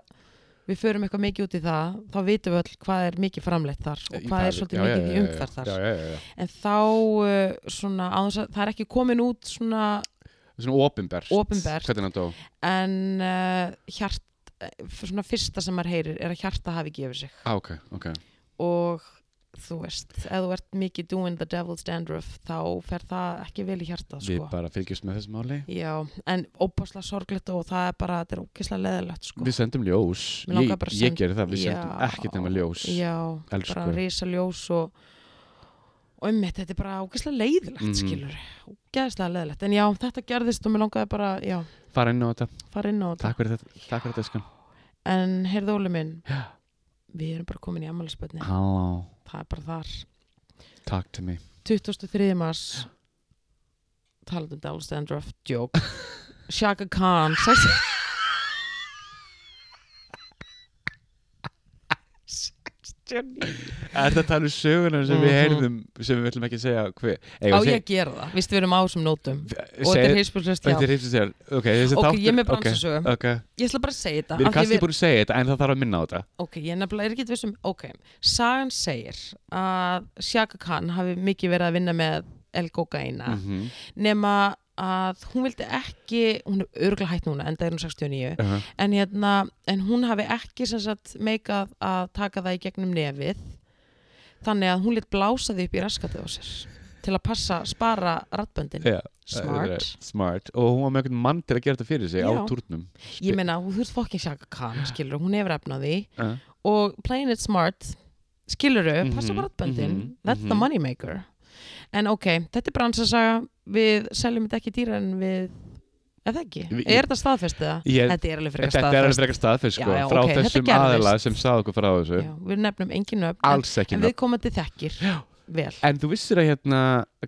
við förum eitthvað mikið út í það þá vitum við öll hvað er mikið framleitt þar og hvað er svolítið Já, mikið já, í umferð þar. Já, já, já, já. en þá uh, svona, að það er ekki komin út svona Svona dó. En uh, hjart eh, svona fyrsta sem maður heyrir er að hjarta hafi gefið sig. Ah, Ok, ok. Og þú veist, ef þú ert mikið doing the devil's dandruff þá fer það ekki vel í hjarta Við sko. bara fylgjumst með þessu máli. Já, en óbáslega sorglegt og það er bara, þetta er ókislega leðilegt sko. Við sendum ljós. Ég, að ég send- gerir það, við Já. sendum ekkert nema ljós. Já, Elsku. bara risa ljós og og einmitt, þetta er bara ókislega leiðilegt mm. skilur, ógeðslega leðilegt en já, þetta gerðist og mér langaði bara já, Fara inn á þetta, inn á þetta. Takk fyrir þetta. Takk fyrir þetta en heyrðu Óli minn, Já. Við erum bara komin í Halló, það er bara þar. Takk til mig 23. mars. Talað um Dallas Dandruff joke. Shaka Khan sex- Er þetta tala um söguna sem við Mhm. heyrðum sem við ætlum ekki að segja hver á ég að gera það, víst við erum á þessum nótum. Og þetta er er segja Ok, ég er með ok, bransasögu Ok, ég ætla bara að segja þetta við erum af því kannski búin að segja þetta en það þarf að minna á þetta. Ok, ég nefnilega er ekki vissum ok, sagan segir að Shaka Khan hafi mikið verið að vinna með L-Gogaina Mhm. nema að hún vildi ekki hún er örgulega hætt núna, enda er hún 69 Uh-huh. en, hérna, en hún hafi ekki sagt meikað að taka það í gegnum nefið þannig að hún lit blása því upp í raskatið á sér til að passa, spara rattböndin Já, smart er Smart Og hún var með einhvern mann til að gera þetta fyrir sig á Já. túrnum ég meina, þú ert fokkin Shaka Khan skilur, hún hefur efnað því uh. og playing it smart skilur Mhm, passa bara rattböndin mhm, that's the mhm. money maker en ok, þetta er bransasaga við seljum þetta ekki dýra en við eða ekki, Við- er þetta staðfestið það? Ég- þetta er alveg frekar Þetta er alveg staðfest. frekar staðfest sko Já, já, Frá ok, þetta þessum aðila sem sagði okkur frá þessu. Já, við nefnum engin nöfn en, Alls ekki en nöfn. við komandi þekkir vel. En þú vissir að hérna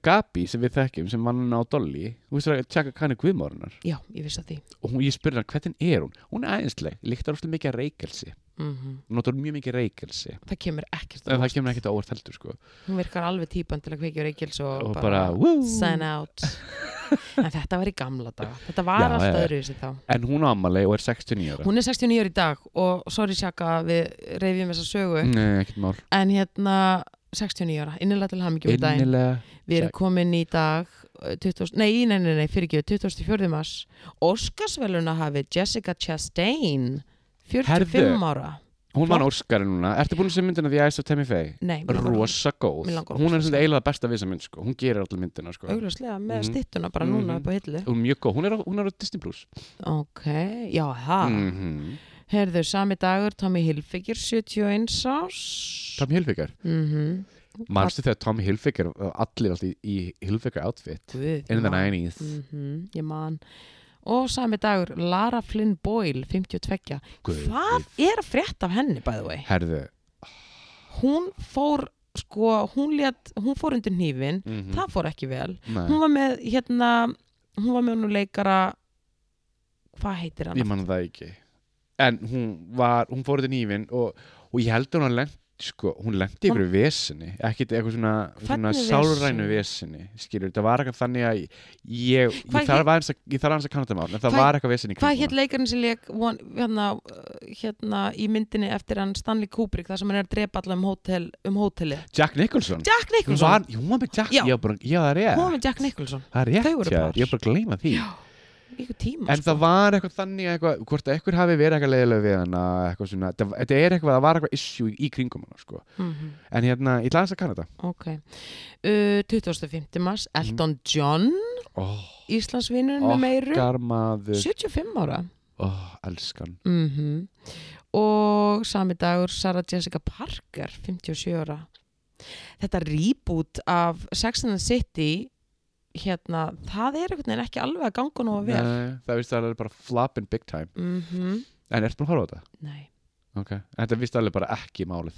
Gabi sem við þekkjum sem mann á Dolly Þú vissir að Tjaka kanni Guðmárunar já, ég vissi að því. Og hún, ég spurði hann hvernig er hún? Hún er æðisleg, líktar óslega mikið að reykelsi mm Notar mjög mikið reykelsi það kemur ekkert á óvart. kemur ekkert á óvart heldur sko. Hún virkar alveg típan til að kveikja reykils og, Og bara, bara, sign out. En þetta var í gamla dag þetta var Já, allt já, já. öðru þessi þá. En hún á ammali og er 69 ára. Hún er 69 ára í dag og sorry Shaka við reyfjum þessa sögu. Nei, en hérna 69 ára, innilega til hann mikið daginn. Innilega. Við erum komin í dag uh, 20, nei, nei, nei, nei, fyrir ekki 24. mars. Óskarsveluna hafi Jessica Chastain 45 Herðu. ára. Hún vann Óskari núna. Ertu búin að segja myndina The Eyes of Tammy Faye? nei, mig langar- Rosa góð. Mig langar Hún er rosa svona eiginlega besta við þessa mynd sko. Hún gerir allir myndina sko. Augljóslega með Mhm. styttuna bara núna Mhm. upp á hillu. Hún er mjög góð. Hún er á, hún er á Disney Plus. Ok, já það mm Herðu, sami dagur, Tommy Hilfiger, 71 árs. Tommy Hilfiger? Mm Manstu þegar Tommy Hilfiger Allir alltaf í, í Hilfiger outfit? Guð, In the man. 90s Mhm, Ég man. Og sami dagur, Lara Flynn Boyle, 52. Guð, Hvað er að frétta af henni, by the way? Herðu Hún fór, sko, hún, lét, hún fór undir hnífin, mm það fór ekki vel. Nei, Hún var með, hérna, hún var með nú leikara, hvað heitir hann? ég man það ekki En hún var Hún fór þetta nýfin og, og ég held að hún lent Sko, hún lendi í vesinni ekkit eitthvað svona, svona sálrænu vesinni skilur, það var eitthvað þannig að ég, ég, Hvað þarf aðeins að, ég að kanna þetta mál en það var eitthvað vesinni Hvað hétt leikarinn sem leik von, hérna, uh, hérna í myndinni eftir hann Stanley Kubrick þar sem hann er að drepa alla um, hótel, um hóteli Jack Nicholson? Jack hún Nicholson. var, hún var með Jack, Já. já, bara, já það er rétt. Hún var með Jack Nicholson. Það er rétt, Þau voru já, par. ég er bara að gleyma því ykkur tíma en það var eitthvað þannig eitthvað, hvort eitthvað hafi verið eitthvað leiðilega við hana eitthvað svona, þetta er eitthvað, það var eitthvað issue í, í kringum hana, sko. Mm en hérna, ég ætla aðeins að kanna þetta ok. Uh, 25. mars Elton John oh, Íslandsvinnurinn með meiru. okkar maður 75 ára. Oh, elskan. Mm og sami dagur Sarah Jessica Parker 57 ára. Þetta reboot af Sex and the City hérna, það er einhvern veginn ekki alveg að ganga nú að vel. Nei, það vist alveg bara flopping big time. Mm en ertu búin að horfa á þetta? nei. Ok, en þetta vist alveg bara ekki málið.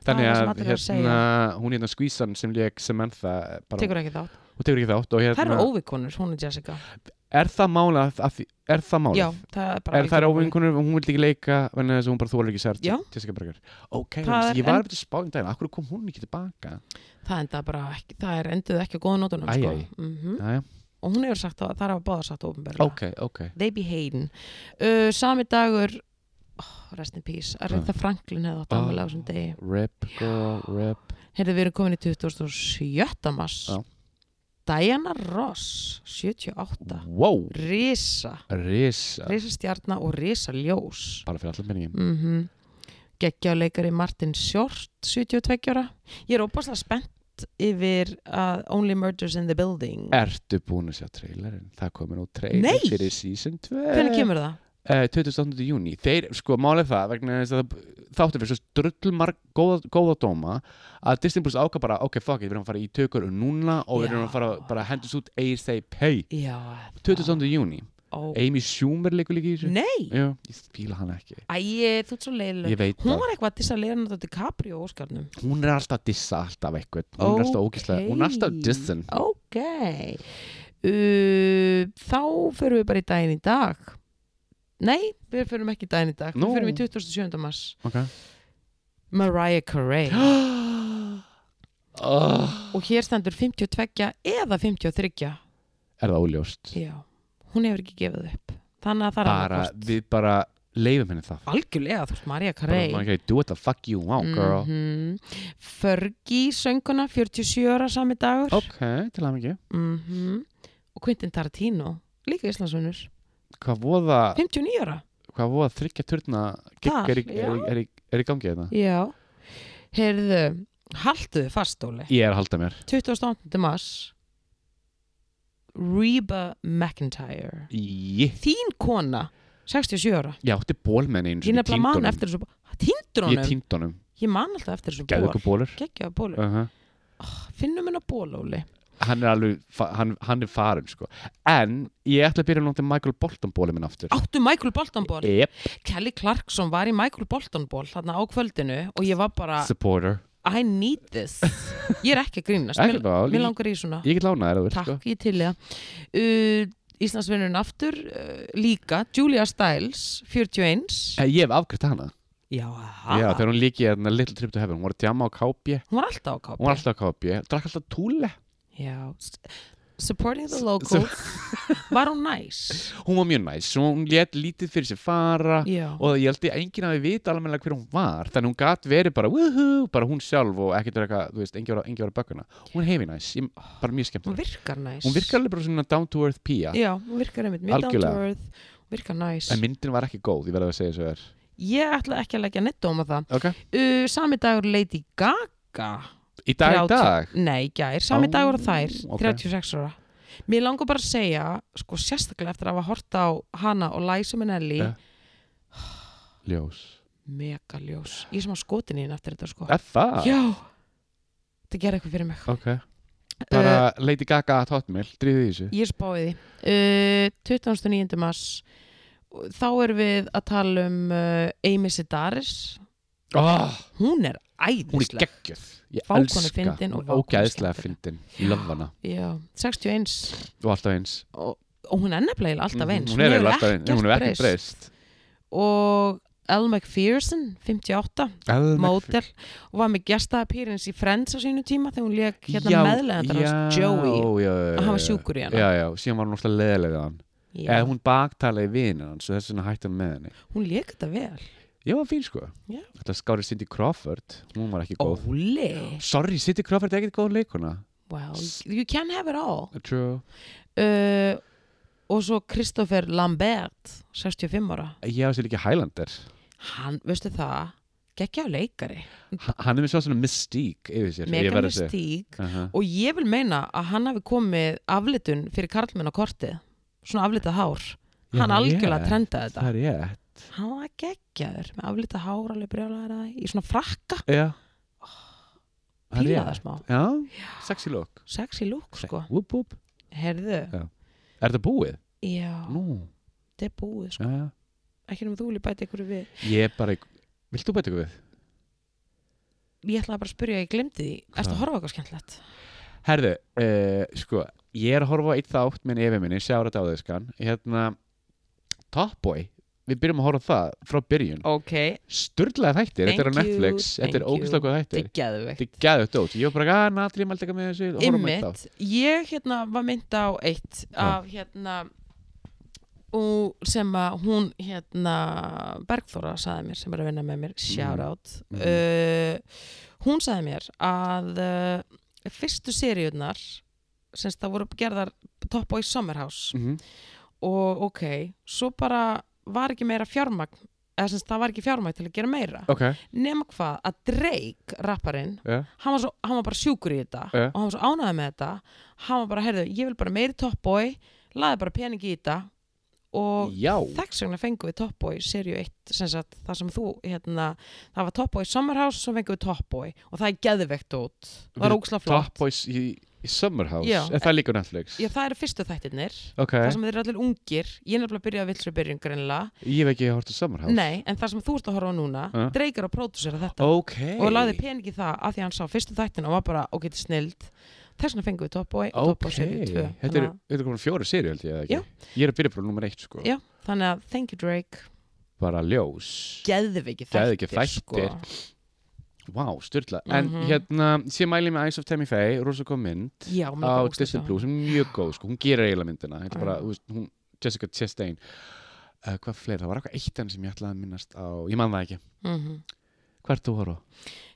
Það þannig það að að hérna, hún hérna skvísan sem leik Samantha bara, tekur ekki þátt. Ekki þátt og það hérna, eru óvikonur, hún er Jessica er það málið að, að, er það málið? já, það er bara Er það algjör óvin. óvinkunur og hún vildi ekki leika vegna þess að hún bara þólar ekki sér. Jessica Berger Ok, ég var að byrja spáðum daginn Akkur kom hún ekki tilbaka? Það enda bara ekki, það er endið ekki á góða nótunum sko. mm Jæja, og hún hefur sagt það, það er að báða sagt ofinberlega Ok, ok. They be hating. Uh, sami dagur rest in peace, Aretha Franklin hefði átt afmæli á þessum degi. Rip, girl, rip. Heyrðu, við erum komin í 2007. Diana Ross 78 Wow, Risa, risa. Risa stjarnar og risa ljós. Bara fyrir allir penningin mm -hmm. Geggjáleikari Martin Short 72 ára. Ég er óbáslega spennt yfir að Only Murders in the Building. Ertu búin að sjá trailerinn? Það komið nú trailer Nei! fyrir season 2 Hvernig kemur það? Uh, 28. júni þeir, sko, málið það vegna þess að þáttu fyrir svo drullmark góða, góða dóma að Disney Plus ákvað bara, ok, fuck it, við erum að fara í tökur núna og við erum að fara bara að hendast út ASAP, 28. Já. Júni Ó. Amy Schumer leikur líka í þessu. Nei, Já, ég fíla hann ekki. Æ, þú ert svo leiðileg Hún var eitthvað að dissa Leonardo DiCaprio Óskarnum. Hún er alltaf að dissa alltaf eitthvað, hún er alltaf ógislega hún er alltaf dissin Ok. Uh, Þá förum við bara í daginn í dag Nei, við förum ekki daginn í dag. Nú. Við förum í 27. mars. Ok. Mariah Carey. Oh, og hér stendur 52 eða 53 Er það óljóst? Já, hún hefur ekki gefið upp. Þannig að það er Bara, annarkvort. við bara leifum henni það. Algjörlega, þú veist, Mariah bara, Carey. Maður ekki, do what the fuck you want, girl. Mhm. Fergie sönguna 47 ára sami dagur. Ok, til að mikið Mhm. og Quentin Tarantino líka Íslandsvinnur, Hvað voða 59 ára? hvað voða þryggja turna Þar, er, er, já. er, er í gangi þetta? Já, heyrðu halduðu fast, Óli. Ég er að halda mér. 28. mars Reba McIntyre. Ég, þín kona 67 ára. Ég átti ból með henni einu ég nefnilega man eftir þessu týndur Ég týnd honum, ég man alltaf eftir þessu ból ykkur bólur uh -huh. finnum hennar ból Óli Hann er alveg, hann, hann er farin sko. En ég ætla að byrja að nota Michael Bolton bólið minn aftur. Áttu Michael Bolton ból Yep, Kelly Clarkson var í Michael Bolton ból þarna á kvöldinu og ég var bara supporter. I need this. Ég er ekki að grínast, mér, mér langar í svona. Ég get lána þér að takk, sko. ég til í það. Uh, Íslandsvinnurinn aftur uh, líka, Julia Stiles 41 Eh, Ég hef afgriðt hana. Já, Já, þegar hún líki hérna Little Trip to Heaven. Hún var að djama á KB hún var alltaf á kápi Hún var alltaf á KB Drakk alltaf túle já, supporting the locals. var hún næs? Hún var mjög næs. Hún let lítið fyrir sér fara já, og ég held að enginn hafi vita alveg hver hún var. Þannig hún gat verið bara woohoo, bara hún sjálf og ekkert vera eitthvað, þú veist, var að bökkuna hún hefi næs, ég, bara mjög hún skemmt virkar næs. Hún virkar alveg bara svona down to earth pía. Já, hún virkar einmitt mjög down to earth hún virkar næs. En myndin var ekki góð, ég verði að segja þessu er. Ég ætla ekki að leggja neitt dóma það. Ok, uh, sami dagur Lady Gaga í dag í 30 dag? Nei, gær, sami Ó, dagur og þær. ok. 36 ára. Mér langar bara að segja sko sérstaklega eftir að hafa hort á hana og Liza Minnelli. Ja. ljós. Megaljós, ég er sem á skotin í henni eftir þetta sko. Er það? já, það gerir eitthvað fyrir mig. Ok, bara Lady Gaga at Hotmail, dríðið í þessu. Ég spáði því. Uh, 29. mars. Þá erum við að tala um uh, Amy Sedaris. Oh, hún er hún er æðisleg geggjöð. Ég elska, og hún er skemmtileg. fyndin. Löf hana. Já, 61 og alltaf eins. Og, og hún er nefnilega alltaf eins. hún er hefur eiginlega alltaf eins, hún hefur ekki breyst. og Elle McPherson 58, Elle mótel og var með gestaapýrins í Friends á sínu tíma þegar hún leik hérna já, Joey. og hann var sjúkur í hana. Já, já, síðan var hún alltaf leðilega hann. Já. eða hún baktalaði vinið hans og þess vegna hætti hann með henni. Hún leik þetta vel ég var fín sko. Já. þetta skári Cindy Crawford, hún var ekki góð. Óli. Sorry, Cindy Crawford er ekkert góð leikuna well, you can have it all. True, uh, og svo Christopher Lambert 65 ára. Ég var sér líka Highlander. Hann, veistu það? Geggja leikari, H hann er með svo svona mystík yfir sér ég mega segja. mystík uh og ég vil meina að hann hafi komið aflitun fyrir karlmenn á kortið. Svona aflitað hár. Hann er algjörlega rétt. trendaði þetta. Það er ég hann var geggjaður með aflitað hár alveg brjálæður í svona frakka. Já. Það píla rétt. það smá, já, sexy look. Sexy look sko. Whoop, whoop. herðu, er þetta búið? já, nú, þetta er búið sko. Já, já. Ekki nema þú vilja bæta ykkur við. Ég bara, vilt þú bæta ykkur við? ég ætlaði bara að spyrja, ég glemdi því. Erstu að horfa eitthvað skemmtilegt? Herðu, uh, sko, ég er að horfa eitt þátt minn yfir minni, sjára þetta á þesskan hérna, Top Boy við byrjum að horfa á það frá byrjun. Ok, Sturlaði þættir, þetta er á Thank you, Netflix þetta er thank ógæslega góð þættir. Þetta er gæðut dót, ég var bara að natri mælti eitthvað með þessu. Á. Einmitt, ég hérna var mynd á eitt af hérna og sem að hún hérna Bergþóra saði mér sem er að vinna með mér. Shout Mhm. out. Mhm. uh, hún saði mér að uh, fyrstu seríunar semst það voru gerðar Top Boy Summer House mm og ok, svo bara var ekki meira fjármagn eða semst það var ekki fjármagn til að gera meira. Ok, nema hvað að Drake, rapparinn já, hann var, svo, hann var bara sjúkur í þetta Ja. og hann var svo ánægði með þetta. Hann var bara, heyrðu, ég vil bara meiri Top Boy laði bara pening í þetta og já. þess vegna fengum við Top Boy serju 1 sem sagt, það sem þú hérna, það var Top Boy Summer House svo fengum við Top Boy. Og það er geðvegt út. Það Við- ógslag flott. Top Boys í, í Summer House Já. er það líka Netflix? Já, það eru fyrstu þættirnir. Ok, það sem þeir eru allir ungir. Ég er nefnilega að byrja að vilsru byrjun greinlega ég hef ekki hort á Summer House nei, en það sem þú ert að horfa á núna Ja. dreikar að pródusera þetta. Ok. Og lagði pening í það af því að hann sá fyrstu þættina og var bara, ok, þetta er snild þess vegna fengum við Top Boy og Top ok, Boy serju 2 þetta er, þetta er komin fjóri seri held ég Já. ég er að byrja bara nummer eitt sko Já. þannig að thank you Drake bara ljós Geðveikir þættir, þættir. sko. Vá, styrla En Mhm. hérna, sé mæli með Eyes of Tammy Faye rosa kom mynd Já, á Disney Plus sem er mjög góð, sko, hún gerir eiginlega myndina bara, hún, Jessica Chastain uh, hvað fleira, það var eitthvað eitt enn sem ég ætlaði að minnast á, ég man það ekki Mhm. hvað ert þú horfa? á?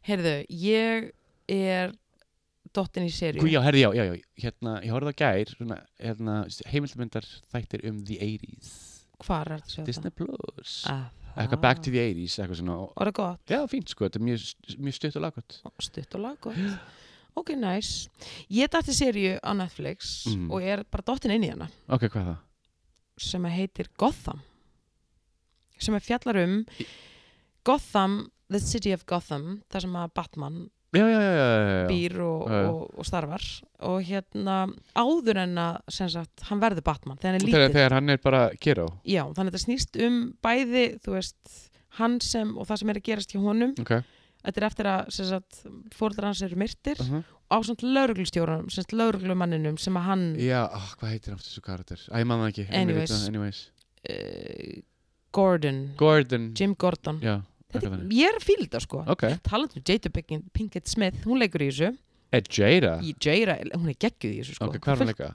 Heyrðu, ég er dottin í Hú, já, herði, já, já, já, hérna, ég horfði á gær svona, hérna, heimildamindar þættir um the 80s Hvar er þetta Disney Plus. Það? eitthvað back to the 80s, eitthvað svona Og það er gott, já, fínt, sko, þetta er mjög, mjög stutt og laggott. Stutt og lag gott Ok, nice. Ég dætti serju á Netflix Mhm. og ég er bara dottin inn í hana. Ok, hvað er það? sem heitir Gotham. Sem að fjallar um Gotham, the city of Gotham þar sem að Batman já, já, býr og, og, og starfar og hérna áður en að sagt, hann verður Batman þegar hann er lítill þegar hann er bara Kiro já, þannig að þetta snýst um bæði veist, hann sem og það sem er að gerast hjá honum ok, þetta er eftir að fóreldrar hans eru myrtir uh -huh. á svona lauruglustjóranum, sem sagt lauruglumanninum sem að hann Já, oh, hvað heitir aftur þessu karakter? Æ, ég man það ekki. Anyways. anyways. uh, Gordon, Gordon. Jim Gordon Já, þetta, ég er að fíla þetta sko Ok. talandi um Jada Pinkett, Smith hún leikur í þessu Er Jada? í Jada, hún er geggjuð í þessu sko Ok, hvað er hann leika?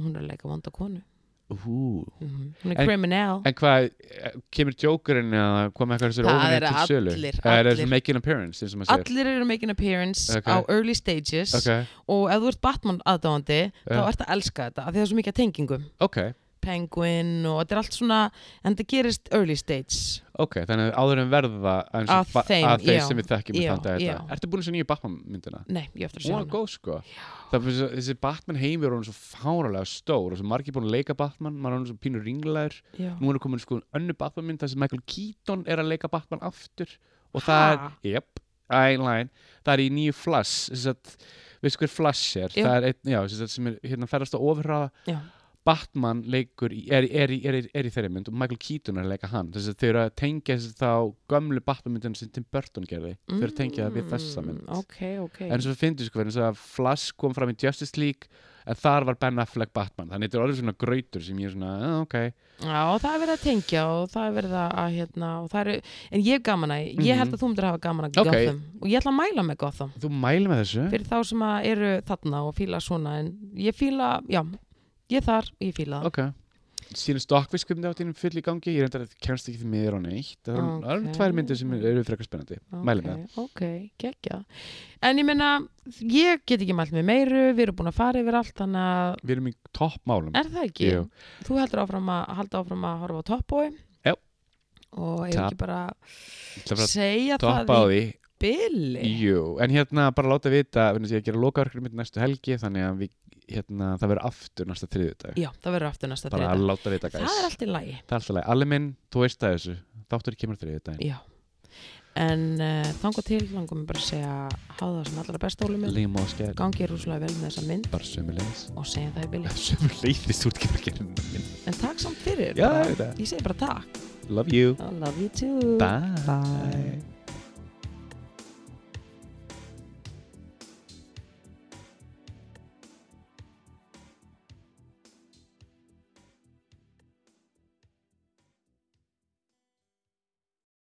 hún er að leika vonda konu Ú. mm hún er En- criminal En hvað, eh, kemur Jokerinn hvað með eitthvað þessari óvinni til sölu? Það er allir. þessi making appearance, maður segir. allir eru making appearance Ok. á early stages Ok, og ef þú ert Batman aðdáðandi þá Já. ert að elska þetta af því það er svo mikið tengingum ok, Penguin og þetta er allt svona en þetta gerist early stage. Ok, þannig að áður en verða og Að ba- þeim, að þeir já. sem við þekkjum Já, já. Ertu búin að sjá nýju Batman myndina? nei, ég eftir að Hún sjá var hana. góð sko. Það er þessi- Batman heimur er hann svo fáralega stór og svo margir búin að leika Batman maður er hann svo pínur ringlegur Já. nú er komin sko önnu Batman mynd þar sem Michael Keaton er að leika Batman aftur og það er, jöp, einlæn það er í nýju Flash þess að, veistu hver Flash er? Það er einn, já, þess að sem er hérna ferðast á ofurraða. Batman leikur, í- er, er, er, er, er í þeirri mynd og Michael Keaton er að leika hann. Þess að þau eru að tengja þess að þá gömlu Batman myndin sem Tim Burton gerði. Þau eru að tengja það við þessa mynd. Mm, ok, ok. En svo finnst sko, þess að Flash kom fram í Justice League en þar var Ben Affleck Batman. Þannig þetta er orðið svona grautur sem ég er svona, ah, ok. Já, og það er verið að tengja og það er verið að, að hérna, eru, en ég hef gaman að, ég Mhm. held að þú myndir hafa gaman að Ok. Gotham. Og ég ætla að mæla með Gotham. Þú mæli með þessu? Fyrir þá sem að eru þarna og fíla svona en ég fíla, já, ég þar ég fíla það. ok síðan stokkviskupni áttinn full í gangi ég reyndar að kemst ekki því miður á neitt það eru- það eru Ok. tvær myndir sem eru frekar spennandi mæli með það Ok, geggja. En ég meina, ég get ekki mælt með meiru, við erum búin að fara yfir allt, þannig að, við erum í toppmálum er það ekki? Jú. Þú heldur áfram að, halda áfram að horfa á Top Boy? Já. Og ég Top- ekki bara Það bara segja á það í byli? Jú, en hérna bara láta vita við erum að gera lokaverkefni mitt næstu helgi þannig að við, hérna, það verður aftur næsta þriðjudag Já, það verður aftur næsta bara að láta vita Það gæs er allt í lagi. Það er alltaf leið, allir minn, þú veist það þessu þáttur kemur þriðjudaginn Já. En uh, þangað til, langum við bara að segja hafa það sem allra best ólum minn. Líma og skell, Gangi er rúslega vel með þessa mynd bara sömulegis og segja það í byli. Sömulegis, þú ert ekki að gera minn En takk samt fyrir. Já, bara. ég veit það. Ég segi bara takk. Love you I love you too. Bye.